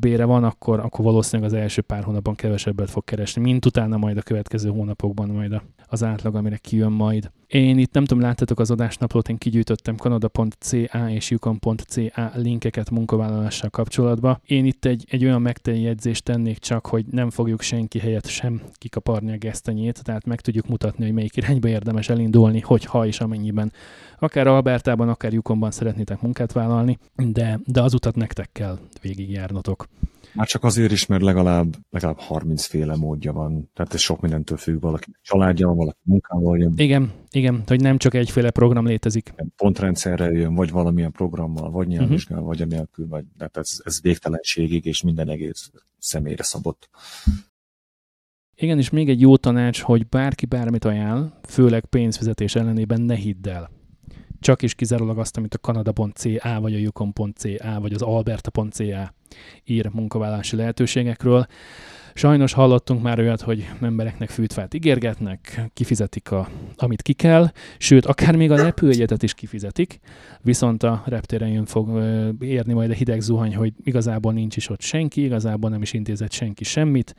bére van, akkor, akkor valószínűleg az első pár hónapban kevesebbet fog keresni, mint utána majd a következő hónapokban majd az átlag, amire kijön majd. Én itt nem tudom, láttatok az adásnaplót, én kigyűjtöttem kanada.ca és yukon.ca linkeket munkavállalással kapcsolatban. Én itt egy, egy olyan megteljegyzést tennék csak, hogy nem fogjuk senki helyett sem kikaparni a gesztenyét, tehát meg tudjuk mutatni, hogy melyik irányba érdemes elindulni, hogy ha és amennyiben akár Albertában, akár Yukonban szeretnétek munkát vállalni, de, de az utat nektek kell végigjárnotok. Már csak azért is, mert legalább, legalább 30 féle módja van. Tehát ez sok mindentől függ, valaki családja van, valaki munkával jön. Igen, igen, hogy nem csak egyféle program létezik. Pontrendszerrel jön, vagy valamilyen programmal, vagy nyelvvizsgál, uh-huh. vagy a nélkül, vagy tehát ez, ez végtelenségig, és minden egész személyre szabott. Igen, és még egy jó tanács, hogy bárki bármit ajánl, főleg pénzfizetés ellenében ne hidd el csak is kizárólag azt, amit a Canada.ca, vagy a Yukon.ca, vagy az Alberta.ca ír munkavállalási lehetőségekről. Sajnos hallottunk már olyat, hogy embereknek fűtfát ígérgetnek, kifizetik, a, amit ki kell, sőt, akár még a repülőjegyetet is kifizetik, viszont a reptéren jön fog érni majd a hideg zuhany, hogy igazából nincs is ott senki, igazából nem is intézett senki semmit,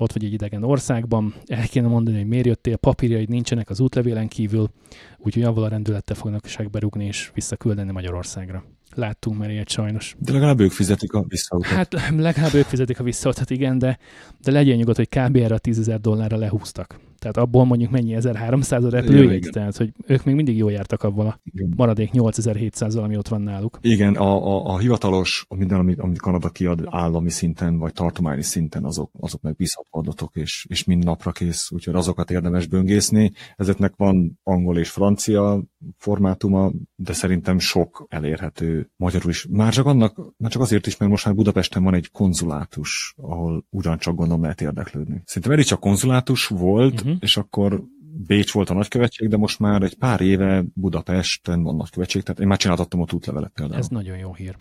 ott vagy egy idegen országban, el kéne mondani, hogy miért jöttél, papírjaid nincsenek az útlevélen kívül, úgyhogy avval a rendülettel fognak berúgni és visszaküldeni Magyarországra. Láttunk már ilyet sajnos. De legalább ők fizetik a visszautat. Hát legalább ők fizetik a visszautat, igen, de, de legyen nyugodt, hogy kb. erre a 10 ezer dollárra lehúztak. Tehát abból mondjuk mennyi 1300 a repülőjegy, tehát hogy ők még mindig jól jártak abból a maradék 8700-zal, ami ott van náluk. Igen, a, a, a hivatalos, minden, amit, amit Kanada kiad állami szinten, vagy tartományi szinten, azok, azok meg bízható adatok, és, és mind napra kész, úgyhogy azokat érdemes böngészni. Ezeknek van angol és francia formátuma, de szerintem sok elérhető magyarul is. Már csak, annak, már csak azért is, mert most már Budapesten van egy konzulátus, ahol ugyancsak gondolom lehet érdeklődni. Szerintem eddig csak konzulátus volt, uh-huh uh-huh. és akkor Bécs volt a nagykövetség, de most már egy pár éve Budapesten van nagykövetség, tehát én már csináltattam ott útlevelet például. Ez nagyon jó hír.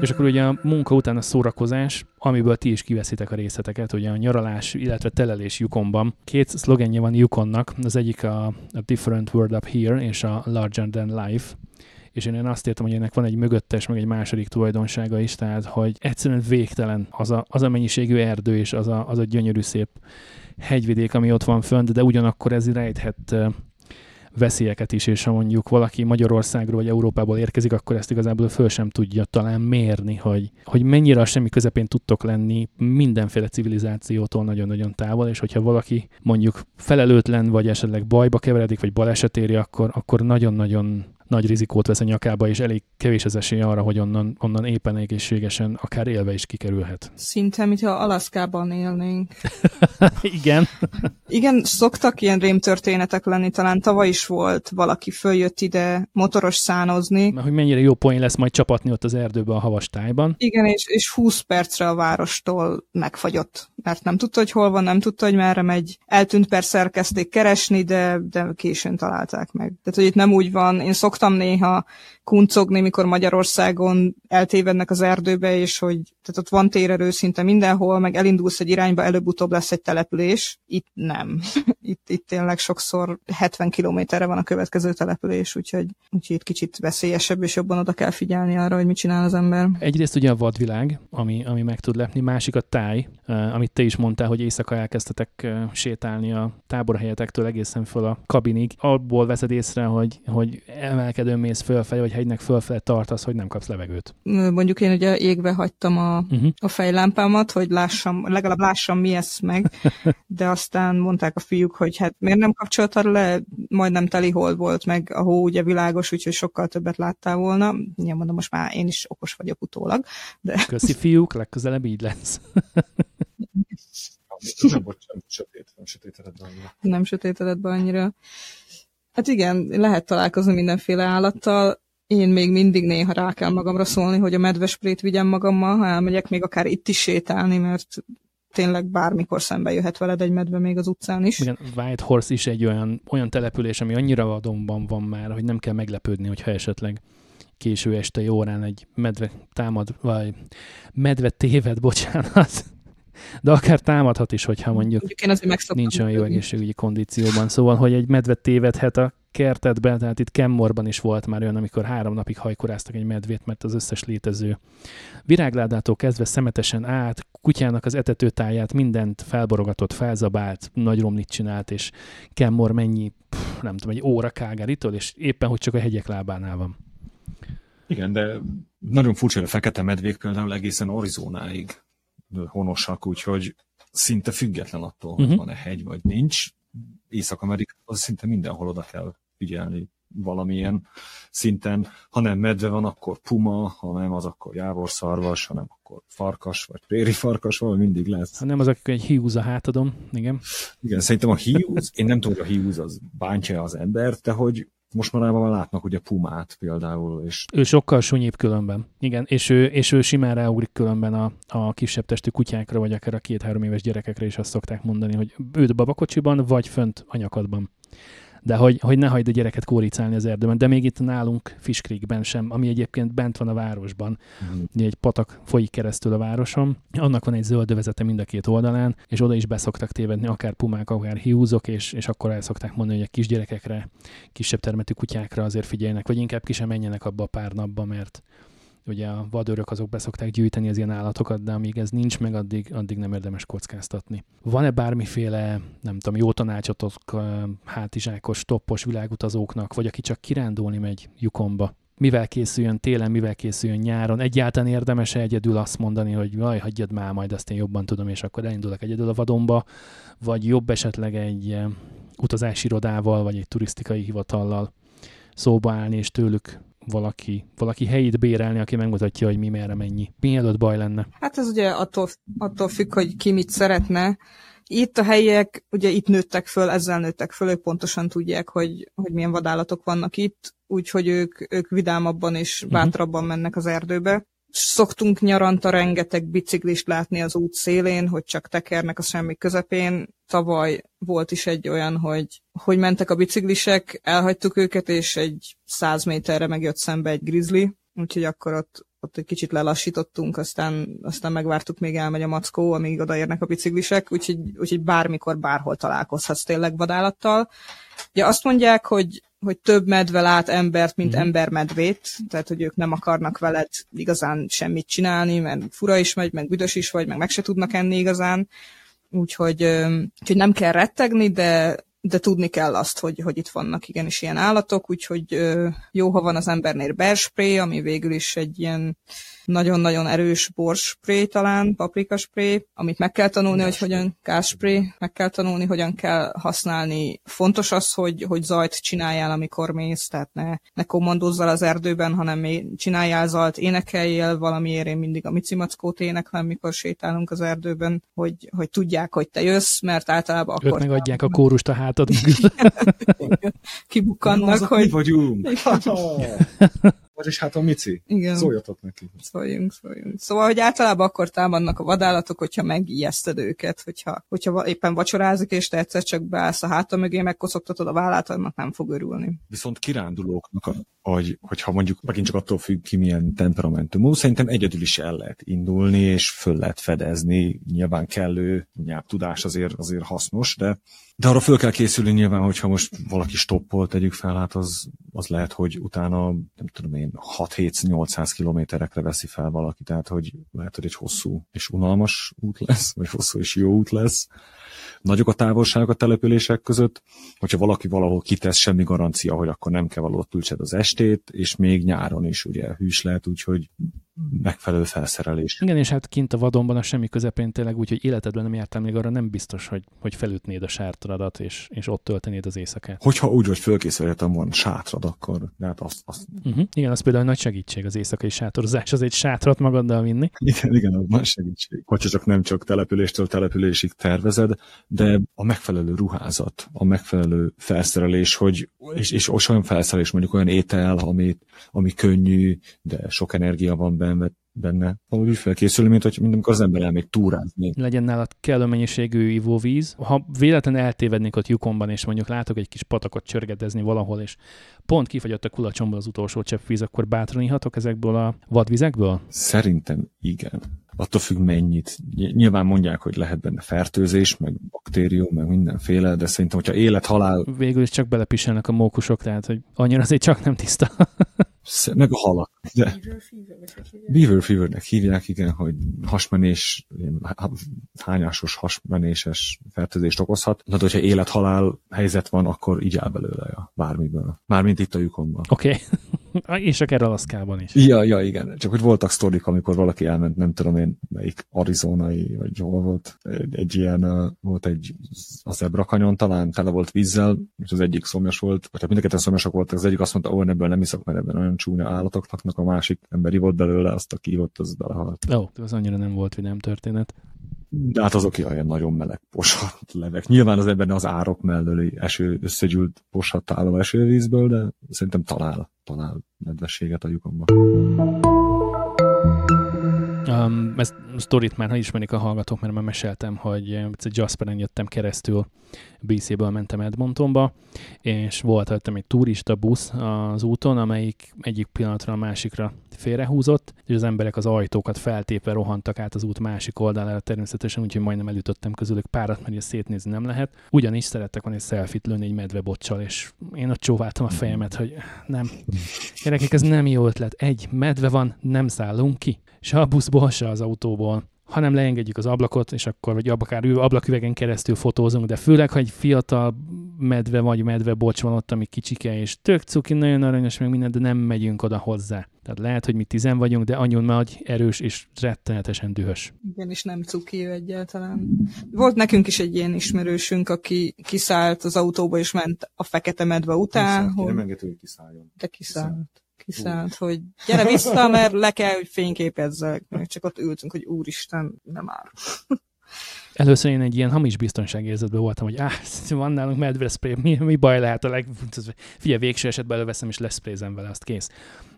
És akkor ugye a munka után a szórakozás, amiből ti is kiveszitek a részleteket, ugye a nyaralás, illetve telelés Yukonban. Két szlogenje van Yukonnak, az egyik a, a Different World Up Here és a Larger Than Life és én azt értem, hogy ennek van egy mögöttes, meg egy második tulajdonsága is, tehát hogy egyszerűen végtelen az a, az a mennyiségű erdő és az a, az a gyönyörű szép hegyvidék, ami ott van fönt, de ugyanakkor ez rejthet veszélyeket is, és ha mondjuk valaki Magyarországról vagy Európából érkezik, akkor ezt igazából föl sem tudja talán mérni, hogy, hogy mennyire a semmi közepén tudtok lenni mindenféle civilizációtól nagyon-nagyon távol, és hogyha valaki mondjuk felelőtlen, vagy esetleg bajba keveredik, vagy baleset éri, akkor, akkor nagyon-nagyon nagy rizikót vesz a nyakába, és elég kevés az esély arra, hogy onnan, onnan éppen egészségesen, akár élve is kikerülhet. Szinte, mintha Alaszkában élnénk. Igen. Igen, szoktak ilyen rémtörténetek lenni, talán tavaly is volt, valaki följött ide motoros szánozni. Mert hogy mennyire jó poén lesz majd csapatni ott az erdőbe a havas tájban. Igen, és, és 20 percre a várostól megfagyott, mert nem tudta, hogy hol van, nem tudta, hogy merre megy. Eltűnt persze, elkezdték keresni, de, de későn találták meg. Tehát, hogy itt nem úgy van, én szok szoktam néha kuncogni, mikor Magyarországon eltévednek az erdőbe, és hogy tehát ott van térerő szinte mindenhol, meg elindulsz egy irányba, előbb-utóbb lesz egy település. Itt nem. itt, itt tényleg sokszor 70 kilométerre van a következő település, úgyhogy, úgyhogy itt kicsit veszélyesebb, és jobban oda kell figyelni arra, hogy mit csinál az ember. Egyrészt ugye a vadvilág, ami, ami meg tud lepni, másik a táj, amit te is mondtál, hogy éjszaka elkezdtetek sétálni a táborhelyetektől egészen föl a kabinig. Abból veszed észre, hogy, hogy emelkedőn mész fölfelé, vagy hegynek fölfelé tartasz, hogy nem kapsz levegőt. Mondjuk én ugye égbe hagytam a, uh-huh. a fejlámpámat, hogy lássam, legalább lássam, mi ez meg, de aztán mondták a fiúk, hogy hát miért nem kapcsoltad le, majdnem teli hold volt, meg a hó ugye világos, úgyhogy sokkal többet láttál volna. Nyilván mondom, most már én is okos vagyok utólag. De... Köszi fiúk, legközelebb így lesz. nem, bocs, nem sötét, nem sötétedett be annyira. Nem sötétedett be annyira. Hát igen, lehet találkozni mindenféle állattal. Én még mindig néha rá kell magamra szólni, hogy a medvesprét vigyem magammal, ha elmegyek még akár itt is sétálni, mert tényleg bármikor szembe jöhet veled egy medve még az utcán is. Igen, Whitehorse is egy olyan, olyan település, ami annyira vadonban van már, hogy nem kell meglepődni, hogyha esetleg késő este órán egy medve támad, vagy medve téved, bocsánat, de akár támadhat is, hogyha mondjuk, mondjuk én azért nincs olyan jó egészségügyi kondícióban. Szóval, hogy egy medve tévedhet a kertedben, tehát itt Kemmorban is volt már olyan, amikor három napig hajkoráztak egy medvét, mert az összes létező virágládától kezdve szemetesen át, kutyának az etetőtáját, mindent felborogatott, felzabált, nagy romlit csinált, és Kemmor mennyi, pff, nem tudom, egy óra kágáritól, és éppen, hogy csak a hegyek lábánál van. Igen, de nagyon furcsa, hogy a fekete medvék például egészen Arizonáig honosak, úgyhogy szinte független attól, uh-huh. hogy mhm. van-e hegy vagy nincs. Észak-Amerika az szinte mindenhol oda kell figyelni valamilyen szinten. Ha nem medve van, akkor puma, ha nem az, akkor jávorszarvas, ha nem, akkor farkas, vagy préri farkas, valami mindig lesz. Ha nem az, akkor egy hiúz a hátadom, igen. Igen, szerintem a hiúz, én nem tudom, hogy a hiúz az bántja az embert, de hogy most már látnak ugye Pumát például. És... Ő sokkal sunyibb különben. Igen, és ő, és ő simán ráugrik különben a, a kisebb testű kutyákra, vagy akár a két-három éves gyerekekre is azt szokták mondani, hogy őt babakocsiban, vagy fönt anyakadban de hogy, hogy ne hagyd a gyereket kóricálni az erdőben. De még itt nálunk Fiskrékben sem, ami egyébként bent van a városban. Mm. Egy patak folyik keresztül a városon, annak van egy zöld övezete mind a két oldalán, és oda is beszoktak tévedni akár pumák, akár hiúzok, és, és akkor el szokták mondani, hogy a kisgyerekekre, kisebb termetű kutyákra azért figyeljenek, vagy inkább ki sem menjenek abba a pár napba, mert ugye a vadőrök azok beszokták gyűjteni az ilyen állatokat, de amíg ez nincs meg, addig, addig nem érdemes kockáztatni. Van-e bármiféle, nem tudom, jó tanácsotok hátizsákos, toppos világutazóknak, vagy aki csak kirándulni megy Yukonba? Mivel készüljön télen, mivel készüljön nyáron? Egyáltalán érdemes egyedül azt mondani, hogy jaj, hagyjad már, majd azt én jobban tudom, és akkor elindulok egyedül a vadonba, vagy jobb esetleg egy utazási irodával, vagy egy turisztikai hivatallal szóba állni, és tőlük valaki, valaki helyét bérelni, aki megmutatja, hogy mi merre mennyi. Mielőtt baj lenne. Hát ez ugye attól, attól függ, hogy ki mit szeretne. Itt a helyiek, ugye itt nőttek föl, ezzel nőttek föl, ők pontosan tudják, hogy, hogy milyen vadállatok vannak itt, úgyhogy ők, ők vidámabban és mhm. bátrabban mennek az erdőbe. Szoktunk nyaranta rengeteg biciklist látni az út szélén, hogy csak tekernek a semmi közepén. Tavaly volt is egy olyan, hogy, hogy mentek a biciklisek, elhagytuk őket, és egy száz méterre megjött szembe egy grizzly, úgyhogy akkor ott, ott egy kicsit lelassítottunk, aztán, aztán megvártuk, még elmegy a mackó, amíg odaérnek a biciklisek, úgyhogy, úgyhogy bármikor, bárhol találkozhatsz tényleg vadállattal. Ugye azt mondják, hogy hogy több medve lát embert, mint mm. ember medvét, tehát hogy ők nem akarnak veled igazán semmit csinálni, mert fura is megy, meg büdös is vagy, meg meg se tudnak enni igazán, úgyhogy, úgyhogy nem kell rettegni, de, de tudni kell azt, hogy, hogy itt vannak igenis ilyen állatok, úgyhogy jó, ha van az embernél bear ami végül is egy ilyen nagyon-nagyon erős borspré talán, paprikaspré, amit meg kell tanulni, hogy hogyan gázspré, meg kell tanulni, hogyan kell használni. Fontos az, hogy, hogy zajt csináljál, amikor mész, tehát ne, ne kommandózzal az erdőben, hanem csináljál zajt, énekeljél valamiért, én mindig a micimackót éneklem, mikor sétálunk az erdőben, hogy, hogy tudják, hogy te jössz, mert általában akkor... Ők megadják a kórust a hátad Kibukkannak, hogy... Mi vagyunk! Vagyis hát a Mici. Igen. Szóljatok neki. Szóljunk, szóljunk. Szóval, hogy általában akkor támadnak a vadállatok, hogyha megijeszted őket, hogyha, hogyha éppen vacsorázik, és te egyszer csak beállsz a háta mögé, megkoszogtatod a vállát, annak nem fog örülni. Viszont kirándulóknak, hogy, hogyha mondjuk megint csak attól függ ki, milyen temperamentumú, szerintem egyedül is el lehet indulni, és föl lehet fedezni. Nyilván kellő nyelvtudás azért, azért hasznos, de de arra föl kell készülni nyilván, hogyha most valaki stoppol, tegyük fel, hát az, az lehet, hogy utána, nem tudom én, 6-7-800 kilométerekre veszi fel valaki, tehát hogy lehet, hogy egy hosszú és unalmas út lesz, vagy hosszú és jó út lesz. Nagyok a távolságok a települések között, hogyha valaki valahol kitesz, semmi garancia, hogy akkor nem kell valahol tültsed az estét, és még nyáron is ugye hűs lehet, úgyhogy megfelelő felszerelés. Igen, és hát kint a vadonban a semmi közepén tényleg úgy, hogy életedben nem jártál még arra, nem biztos, hogy, hogy felütnéd a sártradat, és, és ott töltenéd az éjszakát. Hogyha úgy vagy fölkészülhetem van sátrad, akkor hát azt, azt... Uh-huh. Igen, az például nagy segítség az éjszakai sátorozás, az egy sátrat magaddal vinni. Igen, igen, az nagy segítség. Hogyha csak nem csak településtől településig tervezed, de a megfelelő ruházat, a megfelelő felszerelés, hogy, és, és olyan felszerelés, mondjuk olyan étel, ami, ami könnyű, de sok energia van benne, benne. Ahogy úgy felkészülni, mint hogy mint amikor az ember elmegy túrázni. Legyen nálad kellő mennyiségű ivóvíz. Ha véletlenül eltévednék ott Yukonban, és mondjuk látok egy kis patakot csörgedezni valahol, és pont kifagyott a kulacsomból az utolsó cseppvíz, akkor bátran ihatok ezekből a vadvizekből? Szerintem igen. Attól függ mennyit. Nyilván mondják, hogy lehet benne fertőzés, meg baktérium, meg mindenféle, de szerintem, hogyha élet-halál... Végül is csak belepiselnek a mókusok, tehát hogy annyira azért csak nem tiszta. meg a halak. De Beaver Fevernek hívják, igen, hogy hasmenés, hányásos hasmenéses fertőzést okozhat. Tehát, hogyha élet-halál helyzet van, akkor így áll belőle a bármiből. Mármint itt a lyukomban. Oké. Okay. És akár Alaszkában is. Ja, ja, igen. Csak hogy voltak sztorik, amikor valaki elment, nem tudom én, melyik arizonai, vagy hol volt, egy, egy ilyen, volt egy a zebra kanyon talán, tele volt vízzel, és az egyik szomjas volt, vagy hát mind szomjasak voltak, az egyik azt mondta, ó, ebből nem iszok, mert ebben olyan csúnya állatok laknak, a másik emberi volt belőle, azt a kívott, az belehalt. Ó, oh, az annyira nem volt vidám történet. De hát azok ilyen nagyon meleg posat levek. Nyilván az ebben az árok mellől eső, összegyűlt posat áll a esővízből, de szerintem talál, talál nedvességet a lyukomba. Um, ezt a sztorit már ha ismerik a hallgatók, mert már meséltem, hogy egyszer Jasperen jöttem keresztül, BC-ből mentem Edmontonba, és volt előttem egy turista busz az úton, amelyik egyik pillanatra a másikra félrehúzott, és az emberek az ajtókat feltépve rohantak át az út másik oldalára természetesen, úgyhogy majdnem elütöttem közülük párat, mert ezt szétnézni nem lehet. Ugyanis szerettek volna egy szelfit lőni egy medvebocsal, és én ott csóváltam a fejemet, hogy nem. Gyerekek, ez nem jó ötlet. Egy medve van, nem szállunk ki. Se a buszból, se az autóból hanem leengedjük az ablakot, és akkor, vagy akár ablaküvegen keresztül fotózunk, de főleg, ha egy fiatal medve vagy medve bocs van ott, ami kicsike, és tök cuki, nagyon aranyos, meg minden, de nem megyünk oda hozzá. Tehát lehet, hogy mi tizen vagyunk, de anyun nagy, erős és rettenetesen dühös. Igen, és nem cuki ő egyáltalán. Volt nekünk is egy ilyen ismerősünk, aki kiszállt az autóba, és ment a fekete medve után. Kiszállt, hogy... nem engedő, hogy kiszálljon. De kiszállt. kiszállt kiszállt, hogy gyere vissza, mert le kell, hogy fényképezzek. Meg csak ott ültünk, hogy úristen, nem áll. Először én egy ilyen hamis biztonságérzetben voltam, hogy áh, van nálunk medvespray, mi, mi baj lehet a leg... Figyelj, végső esetben előveszem és leszprézem vele, azt kész.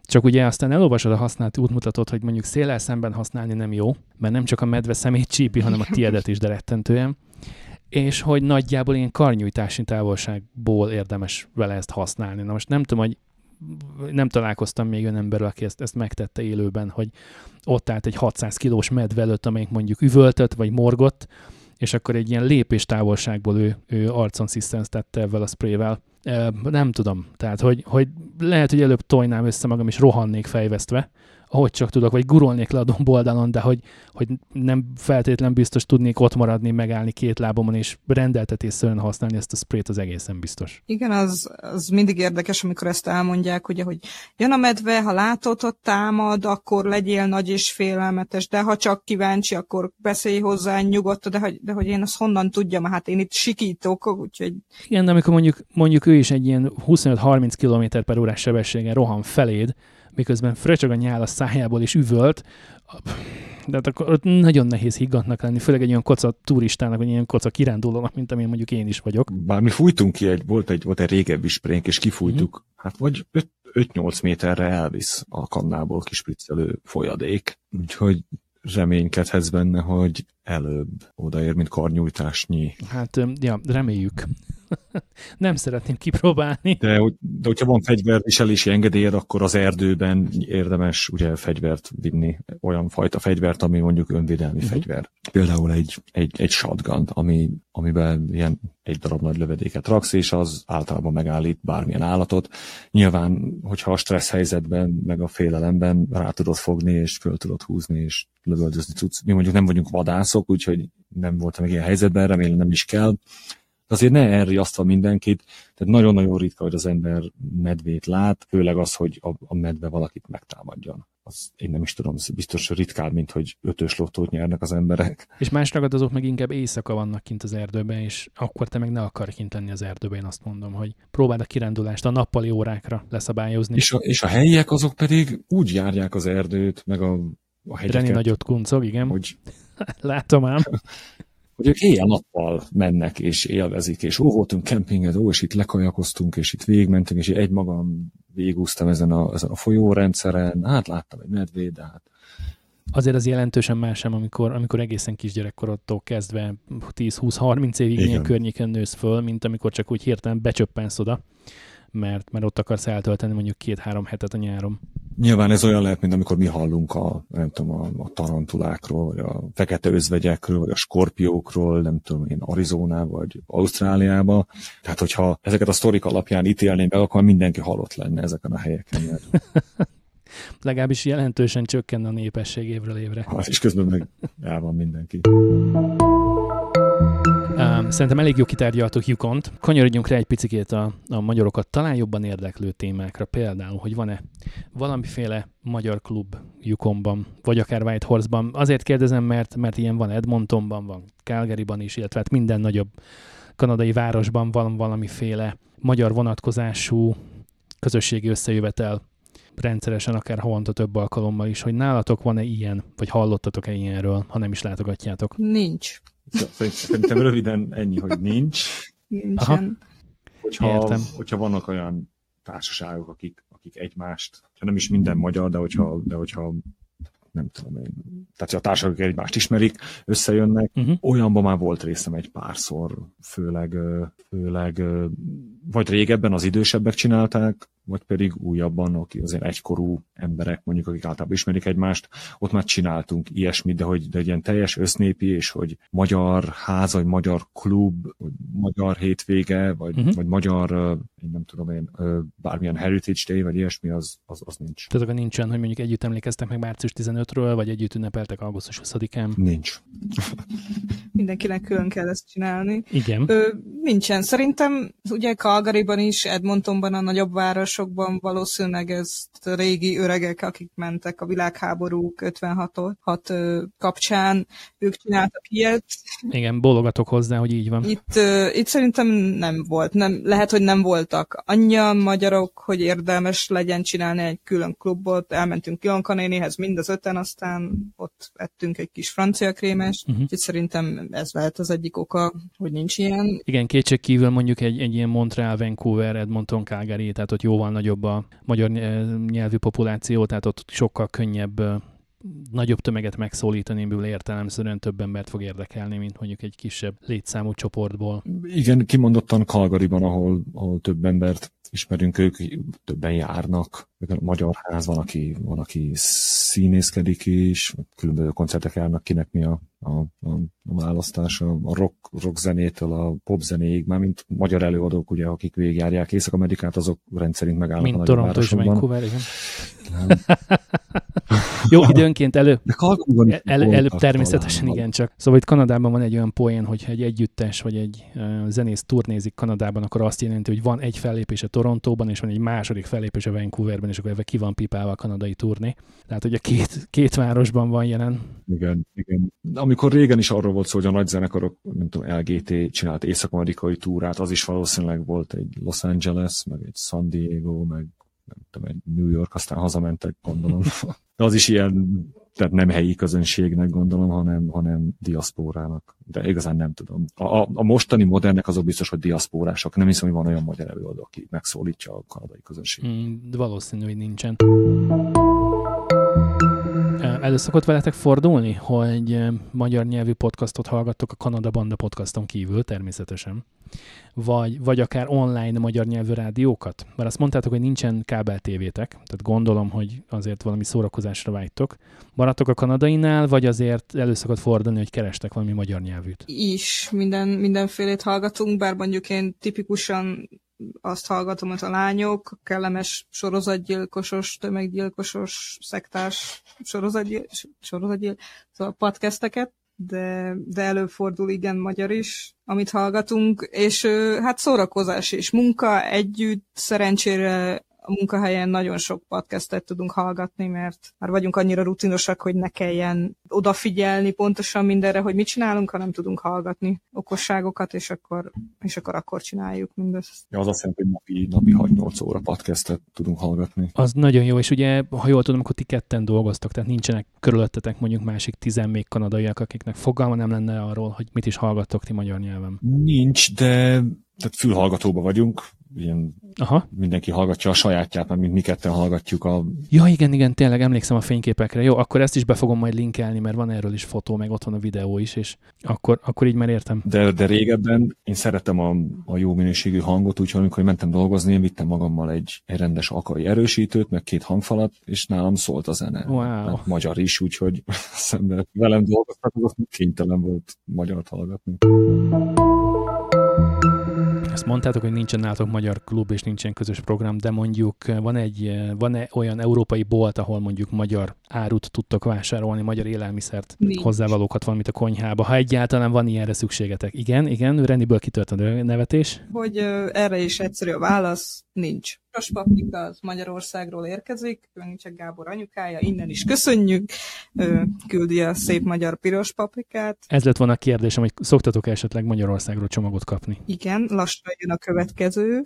Csak ugye aztán elolvasod a használt útmutatót, hogy mondjuk széllel szemben használni nem jó, mert nem csak a medve szemét csípi, hanem a tiedet is, de rettentően és hogy nagyjából ilyen karnyújtási távolságból érdemes vele ezt használni. Na most nem tudom, hogy nem találkoztam még olyan emberrel, aki ezt, ezt megtette élőben, hogy ott állt egy 600 kilós medve előtt, amelyik mondjuk üvöltött, vagy morgott, és akkor egy ilyen lépés távolságból ő, ő arcon tette ezzel a sprayvel. Nem tudom, tehát hogy, hogy lehet, hogy előbb tojnám össze magam, és rohannék fejvesztve, ahogy csak tudok, vagy gurolnék le a domboldalon, de hogy, hogy nem feltétlen biztos tudnék ott maradni, megállni két lábomon, és rendeltetésszerűen használni ezt a sprayt, az egészen biztos. Igen, az, az mindig érdekes, amikor ezt elmondják, ugye, hogy jön a medve, ha látod, hogy támad, akkor legyél nagy és félelmetes, de ha csak kíváncsi, akkor beszélj hozzá nyugodtan, de hogy, de hogy én azt honnan tudjam, hát én itt sikítok, úgyhogy... Igen, de amikor mondjuk, mondjuk ő is egy ilyen 25-30 km per órás sebességen rohan feléd, miközben fröcsög a nyál a szájából és üvölt, de hát akkor ott nagyon nehéz higgantnak lenni, főleg egy olyan koca turistának, vagy ilyen koca kirándulónak, mint amilyen mondjuk én is vagyok. Bár mi fújtunk ki, egy, volt egy, volt egy régebbi sprénk, és kifújtuk, mm-hmm. hát vagy 5-8 méterre elvisz a kannából kispriccelő folyadék, úgyhogy reménykedhetsz benne, hogy előbb odaér, mint karnyújtásnyi. Hát, ja, reméljük. nem szeretném kipróbálni. De, de hogyha van fegyverviselési engedélyed, akkor az erdőben érdemes ugye fegyvert vinni, olyan fajta fegyvert, ami mondjuk önvédelmi uh-huh. fegyver. Például egy, egy, egy shotgun, ami, amiben ilyen egy darab nagy lövedéket raksz, és az általában megállít bármilyen állatot. Nyilván, hogyha a stressz helyzetben, meg a félelemben rá tudod fogni, és föl tudod húzni, és lövöldözni tudsz. Mi mondjuk nem vagyunk vadászok, úgyhogy nem voltam még ilyen helyzetben, remélem nem is kell. De azért ne elriasztva mindenkit, tehát nagyon-nagyon ritka, hogy az ember medvét lát, főleg az, hogy a, a medve valakit megtámadjon az én nem is tudom, biztos ritkább, mint hogy ötös lottót nyernek az emberek. És más ragadozók meg inkább éjszaka vannak kint az erdőben, és akkor te meg ne akarj kint lenni az erdőben, én azt mondom, hogy próbáld a kirándulást a nappali órákra leszabályozni. És a, és a helyiek azok pedig úgy járják az erdőt, meg a, a hegyeket. Reni nagyot kuncog, igen. Hogy... Látom ám. hogy ők éjjel-nappal mennek és élvezik, és ó, voltunk kempinget, ó, és itt lekajakoztunk, és itt végmentünk, és egy magam végúztam ezen a, ezen a folyórendszeren, hát láttam egy medvét, de hát Azért az jelentősen más sem, amikor, amikor egészen kisgyerekkorodtól kezdve 10-20-30 évig ilyen környéken nősz föl, mint amikor csak úgy hirtelen becsöppensz oda, mert, mert ott akarsz eltölteni mondjuk két-három hetet a nyáron. Nyilván ez olyan lehet, mint amikor mi hallunk a, nem tudom, a, a tarantulákról, vagy a fekete özvegyekről, vagy a skorpiókról, nem tudom én, Arizona vagy Ausztráliába. Tehát, hogyha ezeket a sztorik alapján ítélnénk be, akkor mindenki halott lenne ezeken a helyeken. Legalábbis jelentősen csökkenne a népesség évről évre. Hát, és közben meg el van mindenki. Szerintem elég jó kitárgyaltuk Yukont. Kanyarodjunk rá egy picit a, a magyarokat talán jobban érdeklő témákra. Például, hogy van-e valamiféle magyar klub Yukonban, vagy akár Whitehorse-ban. Azért kérdezem, mert, mert ilyen van Edmontonban, van Calgaryban is, illetve hát minden nagyobb kanadai városban van valamiféle magyar vonatkozású közösségi összejövetel rendszeresen, akár havonta több alkalommal is, hogy nálatok van-e ilyen, vagy hallottatok-e ilyenről, ha nem is látogatjátok? Nincs. Szerintem röviden ennyi, hogy nincs. Nincsen. Hogyha, Értem. hogyha vannak olyan társaságok, akik, akik egymást, ha nem is minden magyar, de hogyha, de hogyha nem tudom én, tehát a társadalmak egymást ismerik, összejönnek. Uh-huh. Olyanban már volt részem egy párszor, főleg, főleg vagy régebben az idősebbek csinálták, vagy pedig újabban, akik azért egykorú emberek, mondjuk akik általában ismerik egymást, ott már csináltunk ilyesmit, de hogy de egy ilyen teljes össznépi, és hogy magyar ház, vagy magyar klub, vagy magyar hétvége, vagy, uh-huh. vagy magyar, én nem tudom én, bármilyen Heritage Day, vagy ilyesmi, az, az, az nincs. Tehát akkor nincsen, hogy mondjuk együtt emlékeztek meg március 15-ről, vagy együtt ünnepeltek augusztus 20-án? Nincs. Mindenkinek külön kell ezt csinálni. Igen. Ö, nincsen. Szerintem ugye Calgaryban is, Edmontonban a nagyobb város városokban valószínűleg ez régi öregek, akik mentek a világháború 56 hat kapcsán, ők csináltak ilyet. Igen, bólogatok hozzá, hogy így van. Itt, itt szerintem nem volt. Nem, lehet, hogy nem voltak annyian magyarok, hogy érdemes legyen csinálni egy külön klubot. Elmentünk Janka nénéhez mind az öten, aztán ott ettünk egy kis francia krémes. Uh-huh. Úgyhogy szerintem ez lehet az egyik oka, hogy nincs ilyen. Igen, kétség kívül mondjuk egy, egy ilyen Montreal, Vancouver, Edmonton, Calgary, tehát ott jóval nagyobb a magyar nyelvű populáció, tehát ott sokkal könnyebb nagyobb tömeget megszólítani, ebből értelemszerűen több embert fog érdekelni, mint mondjuk egy kisebb létszámú csoportból. Igen, kimondottan Kalgariban, ahol, ahol több embert ismerünk, ők többen járnak. A magyar ház van, aki, van, aki színészkedik is, különböző koncertek járnak, kinek mi a, a, a, a választás, a rock, rock zenétől a pop zenéig, már mint magyar előadók, ugye, akik végigjárják Észak-Amerikát, azok rendszerint megállnak mint a Toronto és Vancouver, igen. Jó, időnként elő, el, előbb természetesen talán. igen, csak. Szóval itt Kanadában van egy olyan poén, hogyha egy együttes vagy egy uh, zenész turnézik Kanadában, akkor azt jelenti, hogy van egy fellépés a Torontóban, és van egy második fellépés a Vancouverben, és akkor ebben ki van pipálva a kanadai turné. Tehát, hogy a két, két városban van jelen. Igen, igen. Amikor régen is arról volt szó, hogy a nagy zenekarok, nem tudom, LGT csinált észak-amerikai túrát, az is valószínűleg volt egy Los Angeles, meg egy San Diego, meg nem tudom, egy New York, aztán hazamentek, gondolom. De az is ilyen, tehát nem helyi közönségnek gondolom, hanem, hanem diaszpórának. De igazán nem tudom. A, a, a mostani modernek azok biztos, hogy diaszpórások. Nem hiszem, hogy van olyan magyar előadó, aki megszólítja a kanadai közönséget. Mm, valószínű, hogy nincsen. Elő szokott veletek fordulni, hogy magyar nyelvű podcastot hallgattok a Kanada Banda podcaston kívül természetesen, vagy, vagy akár online magyar nyelvű rádiókat? Mert azt mondtátok, hogy nincsen kábel tévétek, tehát gondolom, hogy azért valami szórakozásra vágytok. Maradtok a kanadainál, vagy azért elő szokott fordulni, hogy kerestek valami magyar nyelvűt? Is, minden, mindenfélét hallgatunk, bár mondjuk én tipikusan azt hallgatom, hogy a lányok, kellemes sorozatgyilkosos, tömeggyilkosos, szektás sorozatgyil, sorozatgyil, szóval podcasteket, de, de előfordul igen magyar is, amit hallgatunk, és hát szórakozás és munka együtt, szerencsére a munkahelyen nagyon sok podcastet tudunk hallgatni, mert már vagyunk annyira rutinosak, hogy ne kelljen odafigyelni pontosan mindenre, hogy mit csinálunk, hanem tudunk hallgatni okosságokat, és akkor, és akkor, akkor csináljuk mindezt. Ja, az azt jelenti, hogy napi, napi 6-8 óra podcastet tudunk hallgatni. Az nagyon jó, és ugye, ha jól tudom, akkor ti ketten dolgoztok, tehát nincsenek körülöttetek mondjuk másik tizen még kanadaiak, akiknek fogalma nem lenne arról, hogy mit is hallgattok ti magyar nyelven. Nincs, de tehát fülhallgatóba vagyunk, ilyen Aha. mindenki hallgatja a sajátját, mert mi ketten hallgatjuk a... Ja, igen, igen, tényleg emlékszem a fényképekre. Jó, akkor ezt is be fogom majd linkelni, mert van erről is fotó, meg ott van a videó is, és akkor, akkor így már értem. De, de régebben én szerettem a, a jó minőségű hangot, úgyhogy amikor mentem dolgozni, én vittem magammal egy, egy rendes akai erősítőt, meg két hangfalat, és nálam szólt a zene. Wow. Hát magyar is, úgyhogy szemben velem dolgoztak, az kénytelen volt magyart hallgatni. Ezt mondtátok, hogy nincsen nálatok magyar klub, és nincsen közös program, de mondjuk van egy van -e olyan európai bolt, ahol mondjuk magyar árut tudtok vásárolni, magyar élelmiszert, Nincs. hozzávalókat valamit a konyhába, ha egyáltalán van ilyenre szükségetek. Igen, igen, Reniből kitört a nevetés. Hogy uh, erre is egyszerű a válasz, nincs. Piros paprika az Magyarországról érkezik, csak Gábor anyukája, innen is köszönjük, küldi a szép magyar piros paprikát. Ez lett volna a kérdésem, hogy szoktatok -e esetleg Magyarországról csomagot kapni? Igen, lassan jön a következő.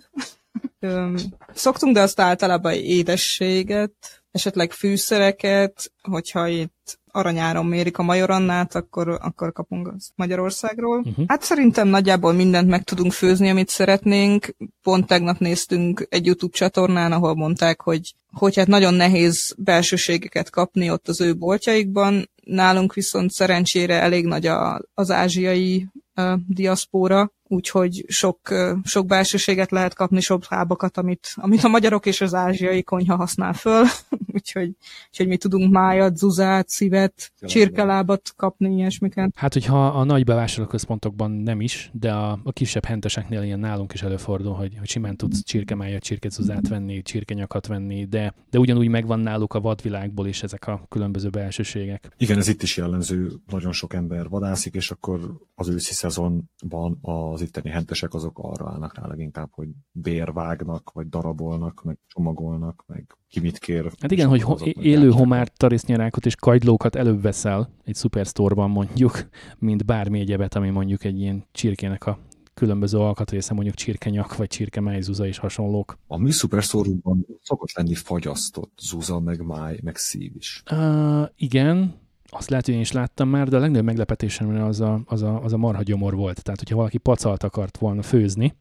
Szoktunk, de azt általában édességet, esetleg fűszereket, hogyha itt aranyáron mérik a majorannát, akkor, akkor kapunk az Magyarországról. Uh-huh. Hát szerintem nagyjából mindent meg tudunk főzni, amit szeretnénk. Pont tegnap néztünk egy YouTube csatornán, ahol mondták, hogy, hogy hát nagyon nehéz belsőségeket kapni ott az ő boltjaikban. Nálunk viszont szerencsére elég nagy a, az ázsiai uh, diaszpóra, úgyhogy sok, sok belsőséget lehet kapni, sok lábakat, amit, amit a magyarok és az ázsiai konyha használ föl, úgyhogy, úgyhogy mi tudunk májat, zuzát, szívet, csirkelábat kapni, ilyesmiket. Hát, hogyha a nagy bevásárlóközpontokban nem is, de a, a kisebb henteseknél ilyen nálunk is előfordul, hogy, hogy simán tudsz csirkemájat, csirkezuzát venni, csirkenyakat venni, de, de ugyanúgy megvan náluk a vadvilágból is ezek a különböző belsőségek. Igen, ez itt is jellemző, nagyon sok ember vadászik, és akkor az őszi szezonban az itteni hentesek azok arra állnak rá leginkább, hogy bérvágnak, vagy darabolnak, meg csomagolnak, meg ki mit kér. Hát igen, hogy ho- élő homár tarisznyarákot és kagylókat előbb veszel egy szupersztorban mondjuk, mint bármi egyebet, ami mondjuk egy ilyen csirkének a különböző alkatrésze, mondjuk csirkenyak, vagy csirkemáj, zuza és hasonlók. A mi szupersztorban szokott lenni fagyasztott zuza, meg máj, meg szív is. Uh, igen, azt lehet, hogy én is láttam már, de a legnagyobb meglepetésem az a, az a, az a marhagyomor volt. Tehát, hogyha valaki pacalt akart volna főzni,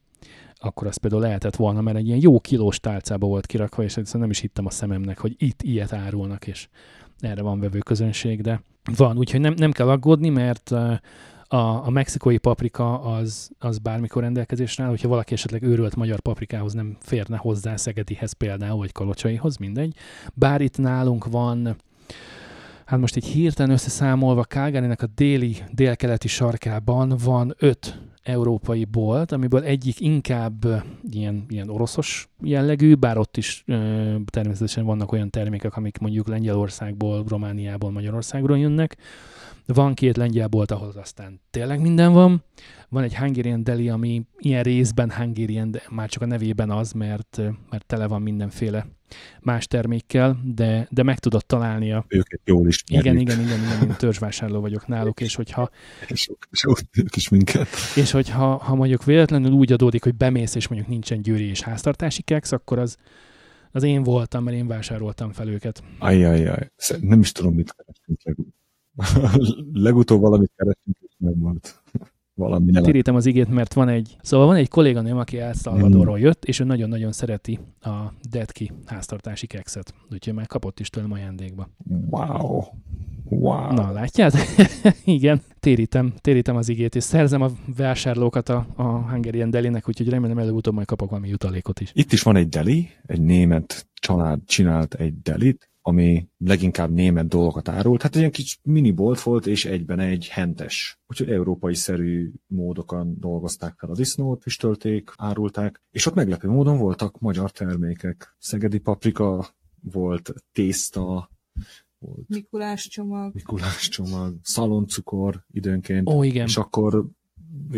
akkor az például lehetett volna, mert egy ilyen jó kilós tálcába volt kirakva, és egyszerűen nem is hittem a szememnek, hogy itt ilyet árulnak, és erre van vevő közönség, de van, úgyhogy nem, nem kell aggódni, mert a, a mexikói paprika az, az bármikor rendelkezésre áll, hogyha valaki esetleg őrölt magyar paprikához nem férne hozzá Szegedihez például, vagy Kalocsaihoz, mindegy. Bár itt nálunk van hát most így hirtelen összeszámolva Calgary-nek a déli, délkeleti sarkában van öt európai bolt, amiből egyik inkább ilyen, ilyen oroszos jellegű, bár ott is ö, természetesen vannak olyan termékek, amik mondjuk Lengyelországból, Romániából, Magyarországról jönnek. Van két lengyel bolt, ahol aztán tényleg minden van. Van egy Hungarian Deli, ami ilyen részben Hungarian, de már csak a nevében az, mert, mert tele van mindenféle más termékkel, de, de meg tudod találni a... Őket jól is. Igen, igen, igen, igen, én törzsvásárló vagyok náluk, és hogyha... És, és ők is minket. És hogyha ha mondjuk véletlenül úgy adódik, hogy bemész, és mondjuk nincsen győri és háztartási keksz, akkor az, az én voltam, mert én vásároltam fel őket. Ajjajjaj, nem is tudom, mit keresünk legutóbb. legutóbb valamit keresünk, és megmaradt valami nem. Tirítem az igét, mert van egy, szóval van egy kolléganőm, aki El Salvadorról mm. jött, és ő nagyon-nagyon szereti a Detki háztartási kekszet, úgyhogy már kapott is tőlem ajándékba. Wow! Wow. Na, látját? Igen, térítem, térítem az igét, és szerzem a vásárlókat a, a Hungarian Delinek, úgyhogy remélem előbb-utóbb majd kapok valami jutalékot is. Itt is van egy deli, egy német család csinált egy delit, ami leginkább német dolgokat árult. Hát egy ilyen kis minibolt volt, és egyben egy hentes. Úgyhogy európai-szerű módokon dolgozták fel a disznót, füstölték, árulták, és ott meglepő módon voltak magyar termékek. Szegedi paprika, volt tészta, volt Mikulás csomag. Mikulás csomag, szaloncukor időnként. Ó, igen. És akkor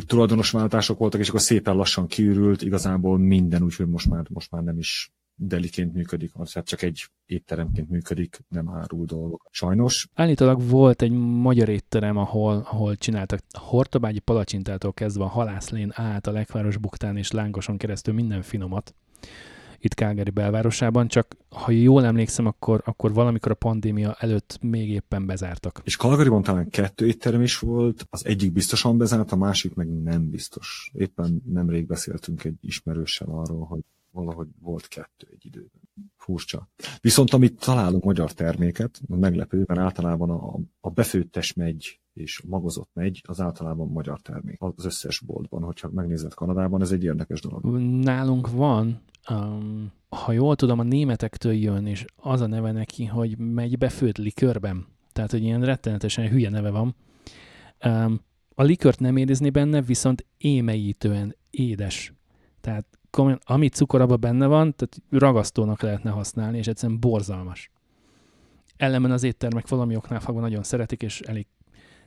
tulajdonos váltások voltak, és akkor szépen lassan kiürült, igazából minden, úgyhogy most már, most már nem is deliként működik, tehát csak egy étteremként működik, nem árul dolgok. Sajnos. Állítólag volt egy magyar étterem, ahol, ahol csináltak hortobágyi palacsintától kezdve a halászlén át a legváros buktán és lángoson keresztül minden finomat itt Calgary belvárosában, csak ha jól emlékszem, akkor, akkor valamikor a pandémia előtt még éppen bezártak. És Calgaryban talán kettő étterem is volt, az egyik biztosan bezárt, a másik meg nem biztos. Éppen nemrég beszéltünk egy ismerőssel arról, hogy valahogy volt kettő egy időben. Furcsa. Viszont amit találunk magyar terméket, meglepő, mert általában a, a befőttes megy és a magozott megy, az általában magyar termék. Az összes boltban, hogyha megnézed Kanadában, ez egy érdekes dolog. Nálunk van, um, ha jól tudom, a németektől jön, és az a neve neki, hogy megy befőtt likörben. Tehát, hogy ilyen rettenetesen hülye neve van. Um, a likört nem érezni benne, viszont émeítően édes. Tehát komolyan, ami cukor abban benne van, tehát ragasztónak lehetne használni, és egyszerűen borzalmas. Ellenben az éttermek valami oknál fogva nagyon szeretik, és elég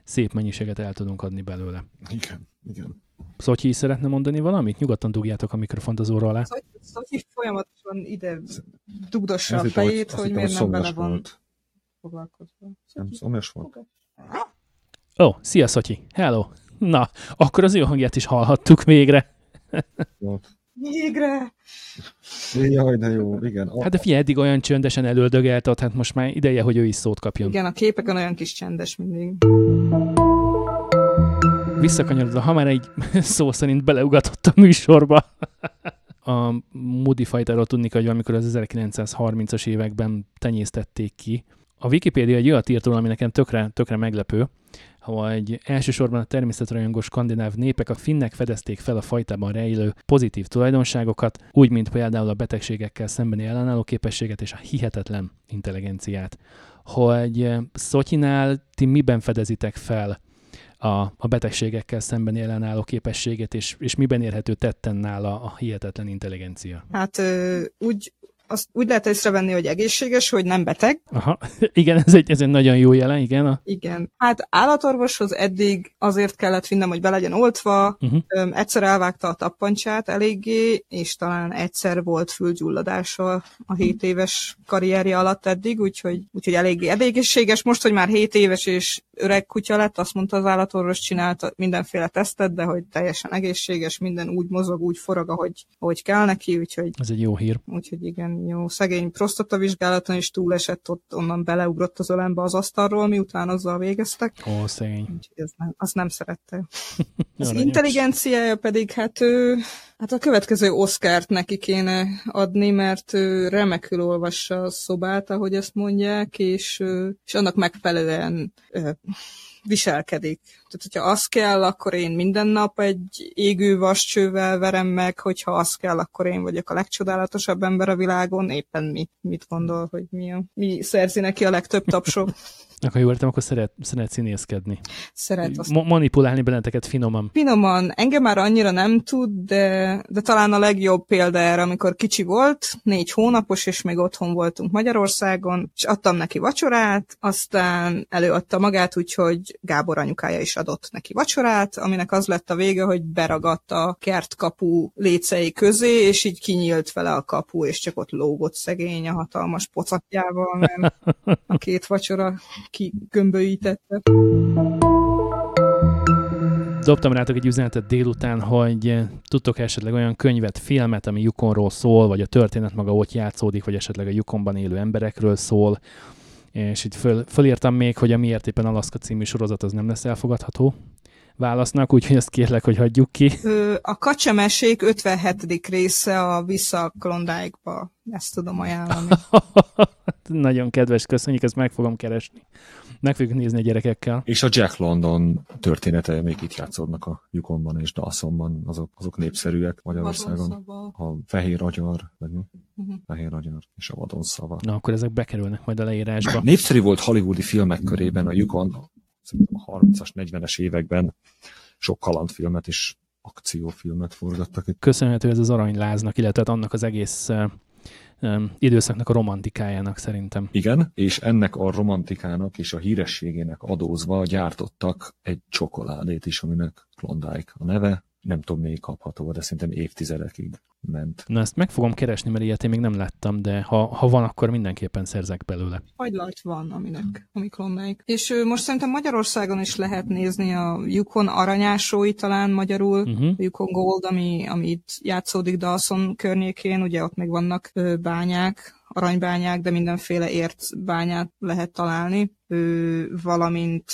szép mennyiséget el tudunk adni belőle. Igen, igen. Szotyi szeretne mondani valamit? Nyugodtan dugjátok a mikrofont az óra alá. Szotyi folyamatosan ide dugdossa a fejét, hogy, hogy miért nem bele van foglalkozva. Nem, szomjas volt. Ó, oh, szia Szotyi! Hello! Na, akkor az ő hangját is hallhattuk végre. Végre! Jaj, de jó, igen. Hát de figyelj, eddig olyan csöndesen elöldögelt hát most már ideje, hogy ő is szót kapjon. Igen, a képeken olyan kis csendes mindig. Visszakanyarodva, ha már egy szó szerint beleugatott a műsorba. a Moody Fighterról tudni, hogy amikor az 1930-as években tenyésztették ki. A Wikipedia egy olyat írt ami nekem tökre, tökre meglepő, hogy elsősorban a természetrajongó skandináv népek a finnek fedezték fel a fajtában rejlő pozitív tulajdonságokat, úgy, mint például a betegségekkel szembeni ellenálló képességet és a hihetetlen intelligenciát. Hogy eh, Szotyinál ti miben fedezitek fel a, a betegségekkel szembeni ellenálló képességet, és, és miben érhető tetten nála a hihetetlen intelligencia? Hát úgy azt úgy lehet észrevenni, hogy egészséges, hogy nem beteg. Aha, igen, ez egy, ez egy nagyon jó jelen, igen. A... Igen. Hát állatorvoshoz eddig azért kellett vinnem, hogy be legyen oltva, uh-huh. Öm, egyszer elvágta a tappancsát eléggé, és talán egyszer volt fülgyulladása a 7 éves karrierje alatt eddig, úgyhogy, úgyhogy eléggé egészséges. Most, hogy már 7 éves és öreg kutya lett, azt mondta az állatorvos, csinálta mindenféle tesztet, de hogy teljesen egészséges, minden úgy mozog, úgy forog, ahogy, ahogy kell neki, úgyhogy... Ez egy jó hír. Úgyhogy igen, jó. Szegény prostatavizsgálaton is túlesett, ott onnan beleugrott az ölembe az asztalról, miután azzal végeztek. Ó, szegény. Úgyhogy ez nem, azt nem szerette. az intelligenciája pedig, hát ő, hát a következő Oscárt neki kéne adni, mert ő remekül olvassa a szobát, ahogy ezt mondják, és, és annak megfelelően viselkedik. Tehát, hogyha az kell, akkor én minden nap egy égő vascsővel verem meg, hogyha az kell, akkor én vagyok a legcsodálatosabb ember a világon. Éppen mi, mit gondol, hogy mi, a, mi szerzi neki a legtöbb tapsot. Akkor jól értem, akkor szeret, szeret színészkedni. Szeret azt... Mo- manipulálni benneteket finoman. Finoman. Engem már annyira nem tud, de, de talán a legjobb példa erre, amikor kicsi volt, négy hónapos, és még otthon voltunk Magyarországon, és adtam neki vacsorát, aztán előadta magát, úgyhogy Gábor anyukája is adott neki vacsorát, aminek az lett a vége, hogy beragadt a kertkapu lécei közé, és így kinyílt vele a kapu, és csak ott lógott szegény a hatalmas pocakjával, mert a két vacsora kigömbölyítette. Dobtam rátok egy üzenetet délután, hogy tudtok esetleg olyan könyvet, filmet, ami Yukonról szól, vagy a történet maga ott játszódik, vagy esetleg a Yukonban élő emberekről szól, és itt föl, fölírtam még, hogy a Miért éppen Alaszka című sorozat az nem lesz elfogadható válasznak, úgyhogy ezt kérlek, hogy hagyjuk ki. A Kacsemesék 57. része a Vissza Klondike-ba. Ezt tudom ajánlani. Nagyon kedves, köszönjük, ezt meg fogom keresni. Meg fogjuk nézni a gyerekekkel. És a Jack London története még itt játszódnak a Yukonban és Dawsonban, azok, azok népszerűek Magyarországon. A Fehér Agyar, vagy mi? Uh-huh. Fehér Agyar és a Vadon szava. Na, akkor ezek bekerülnek majd a leírásba. Népszerű volt hollywoodi filmek körében a Yukon a 30-as, 40-es években sok kalandfilmet és akciófilmet forgattak. Köszönhető ez az aranyláznak, illetve hát annak az egész időszaknak a romantikájának szerintem. Igen, és ennek a romantikának és a hírességének adózva gyártottak egy csokoládét is, aminek Klondike a neve. Nem tudom, még kapható, de szerintem évtizedekig ment. Na ezt meg fogom keresni, mert ilyet én még nem láttam, de ha, ha van, akkor mindenképpen szerzek belőle. Hagylalt van, aminek, ami Klondike. És most szerintem Magyarországon is lehet nézni a Yukon aranyásói talán magyarul, uh-huh. Yukon Gold, ami, ami itt játszódik Dawson környékén, ugye ott még vannak bányák, aranybányák, de mindenféle ért bányát lehet találni, valamint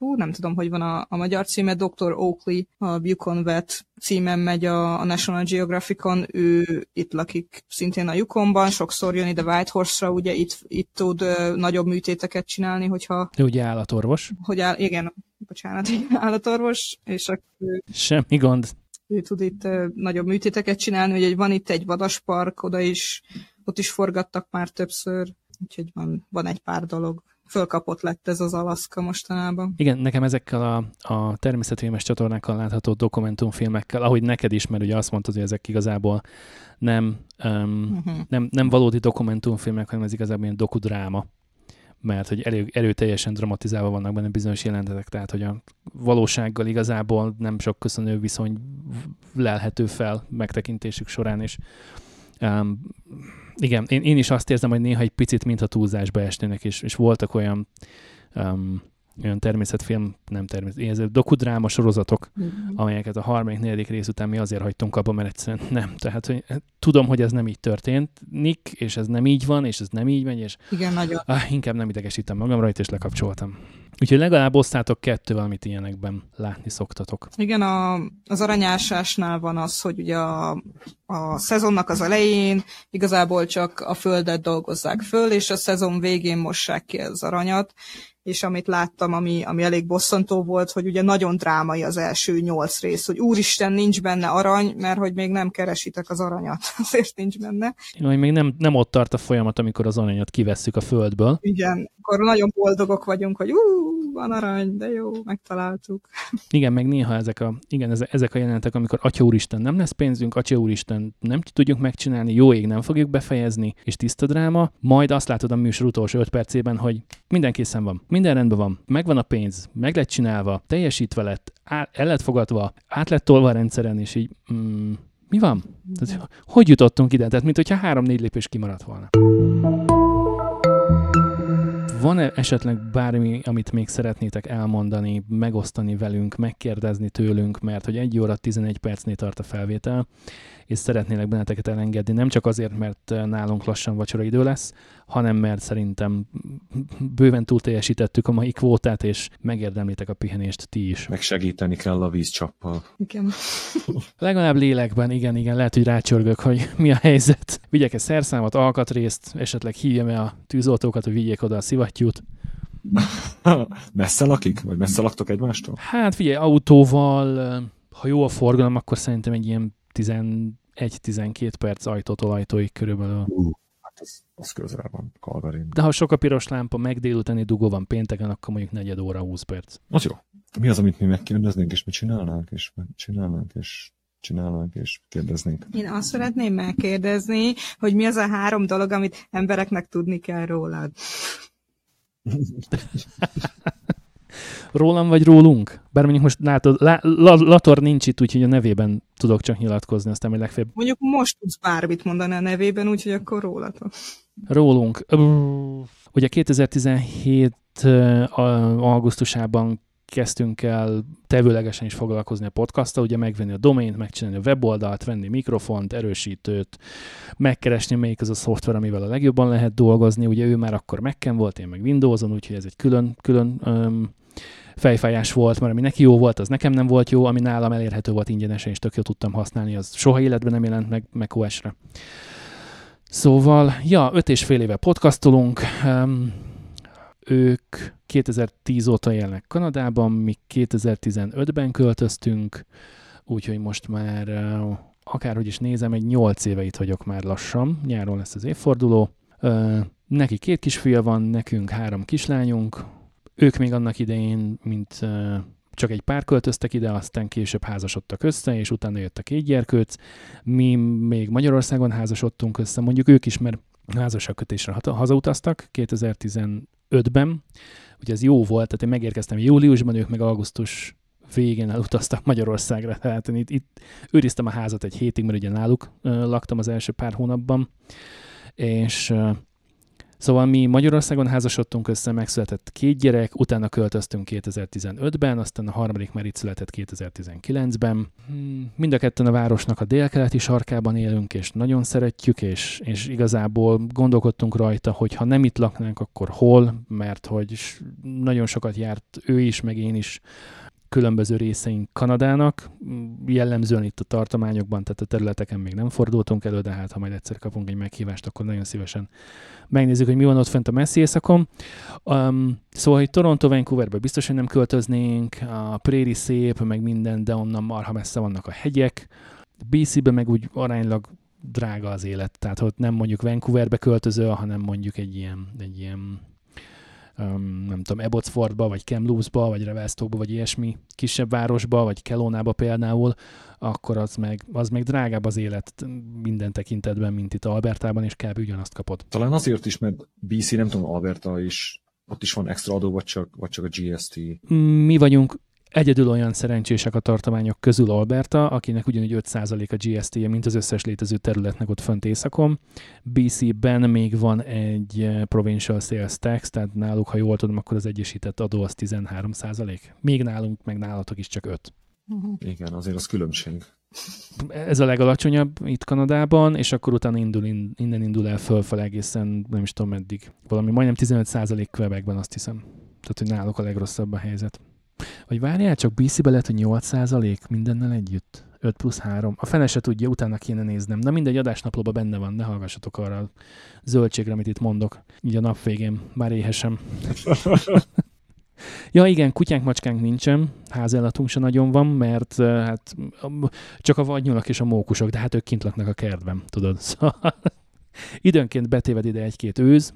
hú, nem tudom, hogy van a, a magyar címe, Dr. Oakley, a Yukon Vet címen megy a, a National Geographicon, ő itt lakik szintén a Yukonban, sokszor jön ide Whitehorse-ra, ugye itt, itt tud uh, nagyobb műtéteket csinálni, hogyha... Ő ugye állatorvos. Hogy áll, igen, bocsánat, állatorvos, és akkor... Semmi gond. Ő tud itt uh, nagyobb műtéteket csinálni, ugye van itt egy vadaspark, oda is, ott is forgattak már többször, úgyhogy van, van egy pár dolog fölkapott lett ez az Alaszka mostanában. Igen, nekem ezekkel a, a természetvédelmes csatornákkal látható dokumentumfilmekkel, ahogy neked is, mert ugye azt mondtad, hogy ezek igazából nem, um, uh-huh. nem, nem valódi dokumentumfilmek, hanem ez igazából ilyen dokudráma mert hogy elő, erőteljesen dramatizálva vannak benne bizonyos jelentetek, tehát hogy a valósággal igazából nem sok köszönő viszony lelhető fel megtekintésük során, és um, igen, én, én is azt érzem, hogy néha egy picit, mintha túlzásba esnének, és, és voltak olyan um, olyan természetfilm, nem természet, dokudráma sorozatok, mm-hmm. amelyeket a harmadik, negyedik rész után mi azért hagytunk abba, mert egyszerűen nem. Tehát, hogy tudom, hogy ez nem így történt, Nick, és ez nem így van, és ez nem így megy, és Igen, nagyon. Ah, inkább nem idegesítem magam rajta, és lekapcsoltam. Úgyhogy legalább osztátok kettő, amit ilyenekben látni szoktatok. Igen, a, az aranyásásnál van az, hogy ugye a, a szezonnak az elején igazából csak a földet dolgozzák föl, és a szezon végén mossák ki az aranyat, és amit láttam, ami, ami elég bosszantó volt, hogy ugye nagyon drámai az első nyolc rész, hogy úristen, nincs benne arany, mert hogy még nem keresitek az aranyat, azért nincs benne. Hogy még nem, nem ott tart a folyamat, amikor az aranyat kivesszük a földből. Igen, akkor nagyon boldogok vagyunk, hogy ú, van arany, de jó, megtaláltuk. Igen, meg néha ezek a, igen, ezek a jelenetek, amikor Atya Úristen nem lesz pénzünk, Atya Úristen nem tudjuk megcsinálni, jó ég nem fogjuk befejezni, és tiszta dráma, majd azt látod a műsor utolsó öt percében, hogy minden készen van, minden rendben van, megvan a pénz, meg lett csinálva, teljesítve lett, el lett fogadva, át lett tolva a rendszeren, és így mm, mi van? Tehát, hogy jutottunk ide? Tehát, mint hogyha három-négy lépés kimaradt volna. Van-e esetleg bármi, amit még szeretnétek elmondani, megosztani velünk, megkérdezni tőlünk, mert hogy egy óra 11 percnél tart a felvétel, és szeretnélek benneteket elengedni, nem csak azért, mert nálunk lassan vacsora idő lesz, hanem mert szerintem bőven túl teljesítettük a mai kvótát, és megérdemlitek a pihenést ti is. Meg segíteni kell a vízcsappal. Igen. Legalább lélekben, igen, igen, lehet, hogy rácsörgök, hogy mi a helyzet. Vigyek-e szerszámot, alkatrészt, esetleg hívjam-e a tűzoltókat, hogy vigyék oda a szivattyút. messze lakik? Vagy messze laktok egymástól? Hát figyelj, autóval, ha jó a forgalom, akkor szerintem egy ilyen 11-12 perc ajtótól ajtóig körülbelül. Uh, hát az, az közel van, Calgarin. De ha sok a piros lámpa, meg délutáni dugó van pénteken, akkor mondjuk negyed óra, 20 perc. Az jó. Mi az, amit mi megkérdeznénk, és mi csinálnánk, és csinálnánk, és csinálnánk, és kérdeznénk? Én azt szeretném megkérdezni, hogy mi az a három dolog, amit embereknek tudni kell rólad. Rólam vagy rólunk? Bár mondjuk most látod, lá, la, Lator nincs itt, úgyhogy a nevében tudok csak nyilatkozni, aztán majd legfeljebb. Mondjuk most tudsz bármit mondani a nevében, úgyhogy akkor rólatok. Rólunk. Ugye 2017 augusztusában kezdtünk el tevőlegesen is foglalkozni a podcasttal, ugye megvenni a domaint, megcsinálni a weboldalt, venni mikrofont, erősítőt, megkeresni, melyik az a szoftver, amivel a legjobban lehet dolgozni. Ugye ő már akkor Mac-en volt, én meg Windows-on, úgyhogy ez egy külön, külön um, fejfájás volt, mert ami neki jó volt, az nekem nem volt jó, ami nálam elérhető volt ingyenesen, és tök jó tudtam használni, az soha életben nem jelent meg macOS-re. Szóval, ja, öt és fél éve podcastolunk, um, ők 2010 óta élnek Kanadában, mi 2015-ben költöztünk, úgyhogy most már akárhogy is nézem, egy 8 éve itt vagyok már lassan, nyáron lesz az évforduló. Neki két kisfia van, nekünk három kislányunk, ők még annak idején, mint csak egy pár költöztek ide, aztán később házasodtak össze, és utána jött a két gyerkőc. Mi még Magyarországon házasodtunk össze, mondjuk ők is, mert házasságkötésre hazautaztak 2015-ben, ugye ez jó volt, tehát én megérkeztem júliusban, ők meg augusztus végén elutaztak Magyarországra, tehát én itt, itt őriztem a házat egy hétig, mert ugye náluk laktam az első pár hónapban, és Szóval mi Magyarországon házasodtunk össze, megszületett két gyerek, utána költöztünk 2015-ben, aztán a harmadik már itt született 2019-ben. Hmm, mind a ketten a városnak a délkeleti sarkában élünk, és nagyon szeretjük, és, és igazából gondolkodtunk rajta, hogy ha nem itt laknánk, akkor hol, mert hogy nagyon sokat járt ő is, meg én is különböző részeink Kanadának, jellemzően itt a tartományokban, tehát a területeken még nem fordultunk elő, de hát ha majd egyszer kapunk egy meghívást, akkor nagyon szívesen megnézzük, hogy mi van ott fent a messzi éjszakon. Um, szóval, hogy Toronto, Vancouverbe biztos, hogy nem költöznénk, a Préri szép, meg minden, de onnan marha messze vannak a hegyek. BC-be meg úgy aránylag drága az élet, tehát ott nem mondjuk Vancouverbe költöző, hanem mondjuk egy ilyen, egy ilyen um, nem tudom, Abbotsfordba, vagy Kamloopsba, vagy Revelstockba, vagy ilyesmi kisebb városba, vagy Kelownába például, akkor az meg, az meg drágább az élet minden tekintetben, mint itt Albertában, és kb. ugyanazt kapod. Talán azért is, mert BC, nem tudom, Alberta is ott is van extra adó, vagy csak, vagy csak a GST? Mi vagyunk Egyedül olyan szerencsések a tartományok közül Alberta, akinek ugyanúgy 5% a GST-je, mint az összes létező területnek ott fönt északon. BC-ben még van egy eh, provincial sales tax, tehát náluk, ha jól tudom, akkor az egyesített adó az 13%. Még nálunk, meg nálatok is csak 5. Uh-huh. Igen, azért az különbség. Ez a legalacsonyabb itt Kanadában, és akkor utána indul, innen indul el fölfel egészen, nem is tudom meddig. Valami majdnem 15% Quebecben azt hiszem. Tehát, hogy náluk a legrosszabb a helyzet. Vagy várjál, csak BC-be lehet, hogy 8% mindennel együtt. 5 plusz 3. A fene se tudja, utána kéne néznem. Na mindegy, adásnaplóban benne van, ne hallgassatok arra a zöldségre, amit itt mondok. Így a nap végén, már éhesem. ja igen, kutyánk, macskánk nincsen, házellatunk se nagyon van, mert hát csak a vadnyulak és a mókusok, de hát ők kint laknak a kertben, tudod. Szóval időnként betéved ide egy-két őz,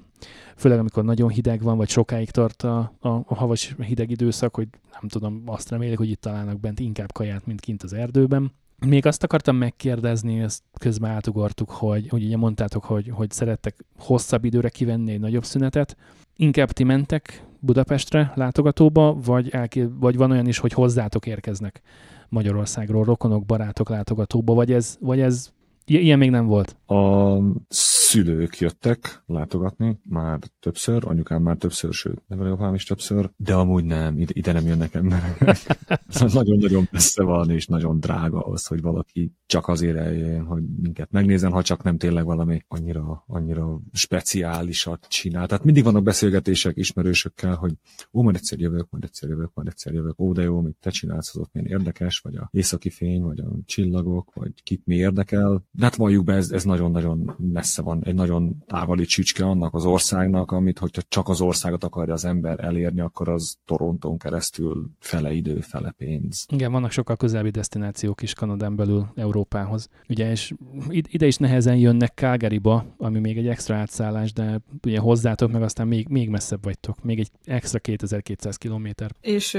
főleg amikor nagyon hideg van, vagy sokáig tart a, a, a havas hideg időszak, hogy nem tudom, azt remélik, hogy itt találnak bent inkább kaját, mint kint az erdőben. Még azt akartam megkérdezni, ezt közben átugortuk, hogy, hogy ugye mondtátok, hogy, hogy szerettek hosszabb időre kivenni egy nagyobb szünetet. Inkább ti mentek Budapestre látogatóba, vagy, elké, vagy van olyan is, hogy hozzátok érkeznek Magyarországról rokonok, barátok látogatóba, vagy ez, vagy ez ilyen még nem volt? A szülők jöttek látogatni már többször, anyukám már többször, sőt, nevelőapám is többször, de amúgy nem, ide, ide nem jönnek emberek. Nagyon-nagyon messze van, és nagyon drága az, hogy valaki csak azért eljön, hogy minket megnézzen, ha csak nem tényleg valami annyira, annyira speciálisat csinál. Tehát mindig vannak beszélgetések ismerősökkel, hogy ó, majd egyszer jövök, majd egyszer jövök, majd egyszer jövök, ó, de jó, mit te csinálsz, az ott milyen érdekes, vagy a északi fény, vagy a csillagok, vagy kit mi érdekel. De hát valljuk be, ez, ez nagyon-nagyon messze van egy nagyon távoli csücske annak az országnak, amit hogyha csak az országot akarja az ember elérni, akkor az Torontón keresztül fele idő, fele pénz. Igen, vannak sokkal közelebbi destinációk is Kanadán belül Európához. Ugye, és ide is nehezen jönnek Calgaryba, ami még egy extra átszállás, de ugye hozzátok meg aztán még, még messzebb vagytok, még egy extra 2200 kilométer. És,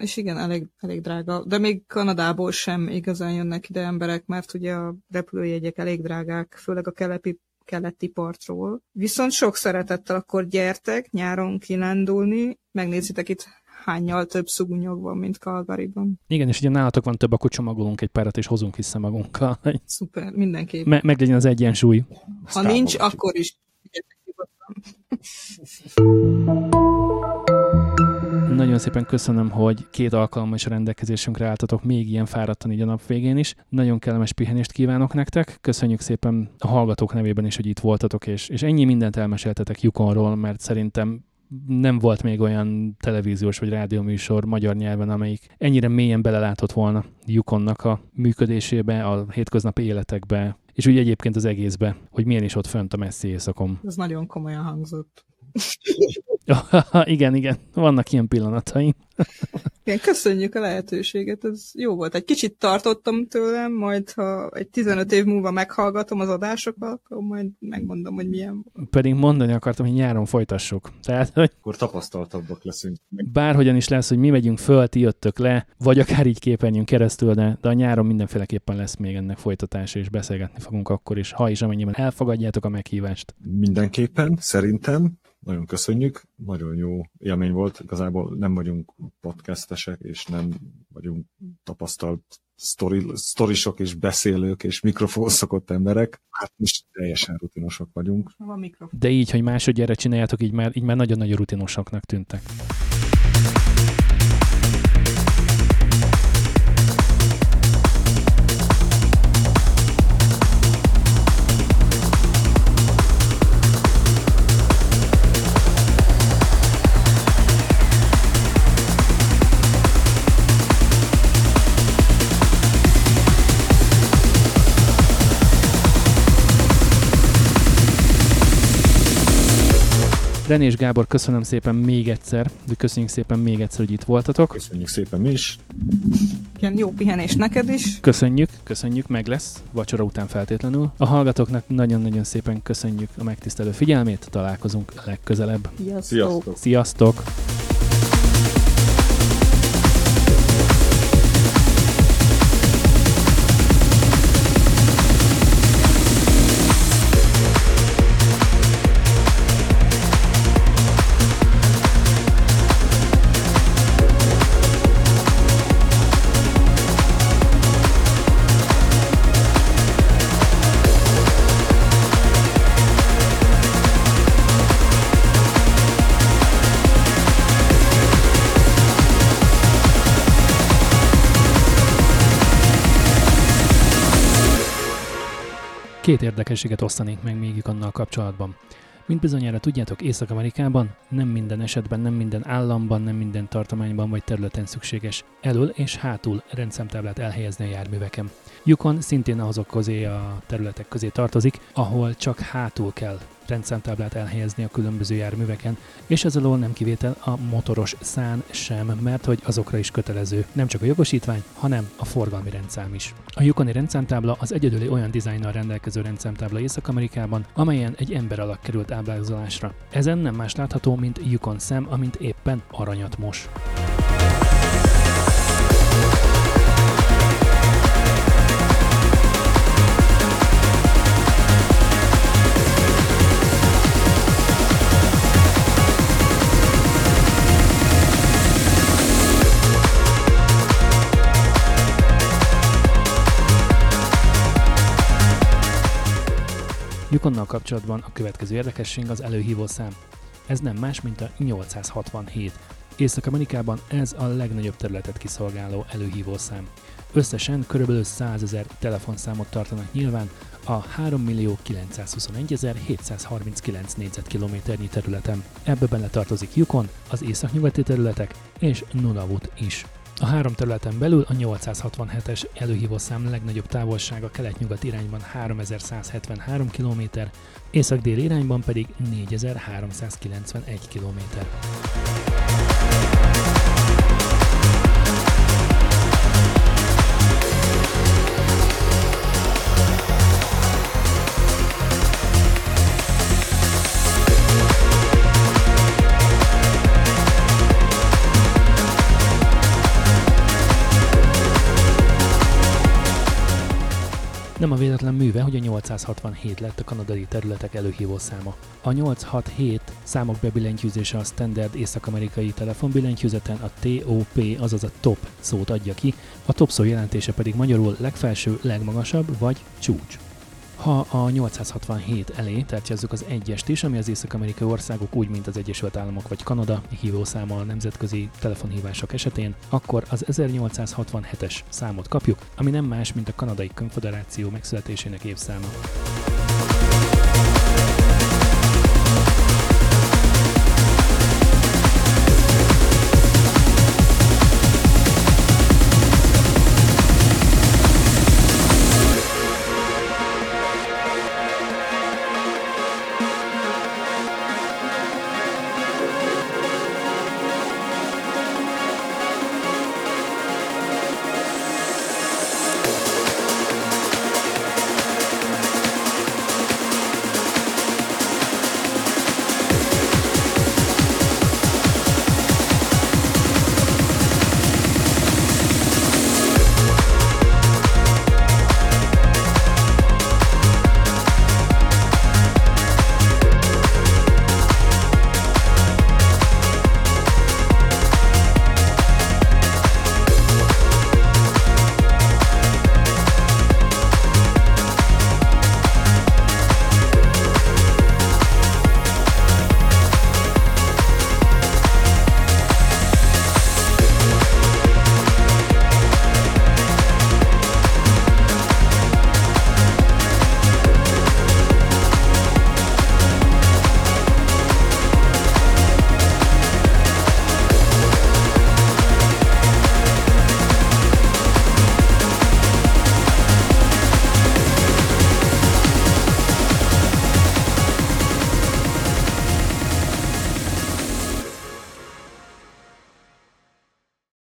és igen, elég, elég drága, de még Kanadából sem igazán jönnek ide emberek, mert ugye a repülőjegyek elég drágák, főleg a kelepi keleti partról. Viszont sok szeretettel akkor gyertek nyáron kilendulni, megnézitek itt hányal több szugnyog van, mint Calgaryban. Igen, és ugye nálatok van több, akkor csomagolunk egy párat, és hozunk vissza magunkkal. Szuper, mindenképp. Me- meg legyen az egyensúly. Ha nincs, akkor is nagyon szépen köszönöm, hogy két alkalommal is a rendelkezésünkre álltatok még ilyen fáradtan így a nap végén is. Nagyon kellemes pihenést kívánok nektek. Köszönjük szépen a hallgatók nevében is, hogy itt voltatok, és, és ennyi mindent elmeséltetek Yukonról, mert szerintem nem volt még olyan televíziós vagy rádióműsor magyar nyelven, amelyik ennyire mélyen belelátott volna Yukonnak a működésébe, a hétköznapi életekbe, és úgy egyébként az egészbe, hogy milyen is ott fönt a messzi éjszakon. Ez nagyon komolyan hangzott. igen, igen, vannak ilyen pillanataim. Igen, köszönjük a lehetőséget, ez jó volt. Egy kicsit tartottam tőlem, majd ha egy 15 év múlva meghallgatom az adásokat, akkor majd megmondom, hogy milyen volt. Pedig mondani akartam, hogy nyáron folytassuk. Tehát, hogy Akkor tapasztaltabbak leszünk. bárhogyan is lesz, hogy mi megyünk föl, ti jöttök le, vagy akár így képernyőn keresztül, de, de a nyáron mindenféleképpen lesz még ennek folytatása, és beszélgetni fogunk akkor is, ha is amennyiben elfogadjátok a meghívást. Mindenképpen, szerintem. Nagyon köszönjük, nagyon jó élmény volt. Igazából nem vagyunk podcastesek, és nem vagyunk tapasztalt sztori, sztorisok és beszélők és mikrofon szokott emberek. Hát most teljesen rutinosok vagyunk. Van mikrofon. De így, hogy másodjára csináljátok, így már, így már nagyon-nagyon rutinosaknak tűntek. René és Gábor, köszönöm szépen még egyszer, de köszönjük szépen még egyszer, hogy itt voltatok. Köszönjük szépen mi is. Igen, jó pihenés neked is. Köszönjük, köszönjük, meg lesz, vacsora után feltétlenül. A hallgatóknak nagyon-nagyon szépen köszönjük a megtisztelő figyelmét, találkozunk legközelebb. Sziasztok! Sziasztok! Két érdekességet osztanék meg még annal kapcsolatban. Mint bizonyára tudjátok, Észak-Amerikában nem minden esetben, nem minden államban, nem minden tartományban vagy területen szükséges elől és hátul rendszámtáblát elhelyezni a járműveken. Yukon szintén azok közé a területek közé tartozik, ahol csak hátul kell rendszámtáblát elhelyezni a különböző járműveken, és ez alól nem kivétel a motoros szán sem, mert hogy azokra is kötelező nem csak a jogosítvány, hanem a forgalmi rendszám is. A Yukoni rendszámtábla az egyedüli olyan dizájnnal rendelkező rendszámtábla Észak-Amerikában, amelyen egy ember alak került ábrázolásra. Ezen nem más látható, mint Yukon szem, amint éppen aranyat mos. Yukonnal kapcsolatban a következő érdekesség az előhívó szám. Ez nem más, mint a 867. Észak-Amerikában ez a legnagyobb területet kiszolgáló előhívó szám. Összesen kb. 100 ezer telefonszámot tartanak nyilván a 3.921.739 négyzetkilométernyi területen. Ebbe bele tartozik Yukon, az északnyugati területek és Nunavut is. A három területen belül a 867-es előhívószám legnagyobb távolsága kelet-nyugat irányban 3173 km, észak-dél irányban pedig 4391 km. Nem a véletlen műve, hogy a 867 lett a kanadai területek előhívó száma. A 867 számok bebillentyűzése a standard észak-amerikai telefonbillentyűzeten a TOP, azaz a top szót adja ki, a top szó jelentése pedig magyarul legfelső, legmagasabb vagy csúcs. Ha a 867 elé tárcsázzuk az egyest is, ami az észak-amerikai országok úgy, mint az Egyesült Államok vagy Kanada hívószáma a nemzetközi telefonhívások esetén, akkor az 1867-es számot kapjuk, ami nem más, mint a Kanadai Konfederáció megszületésének évszáma.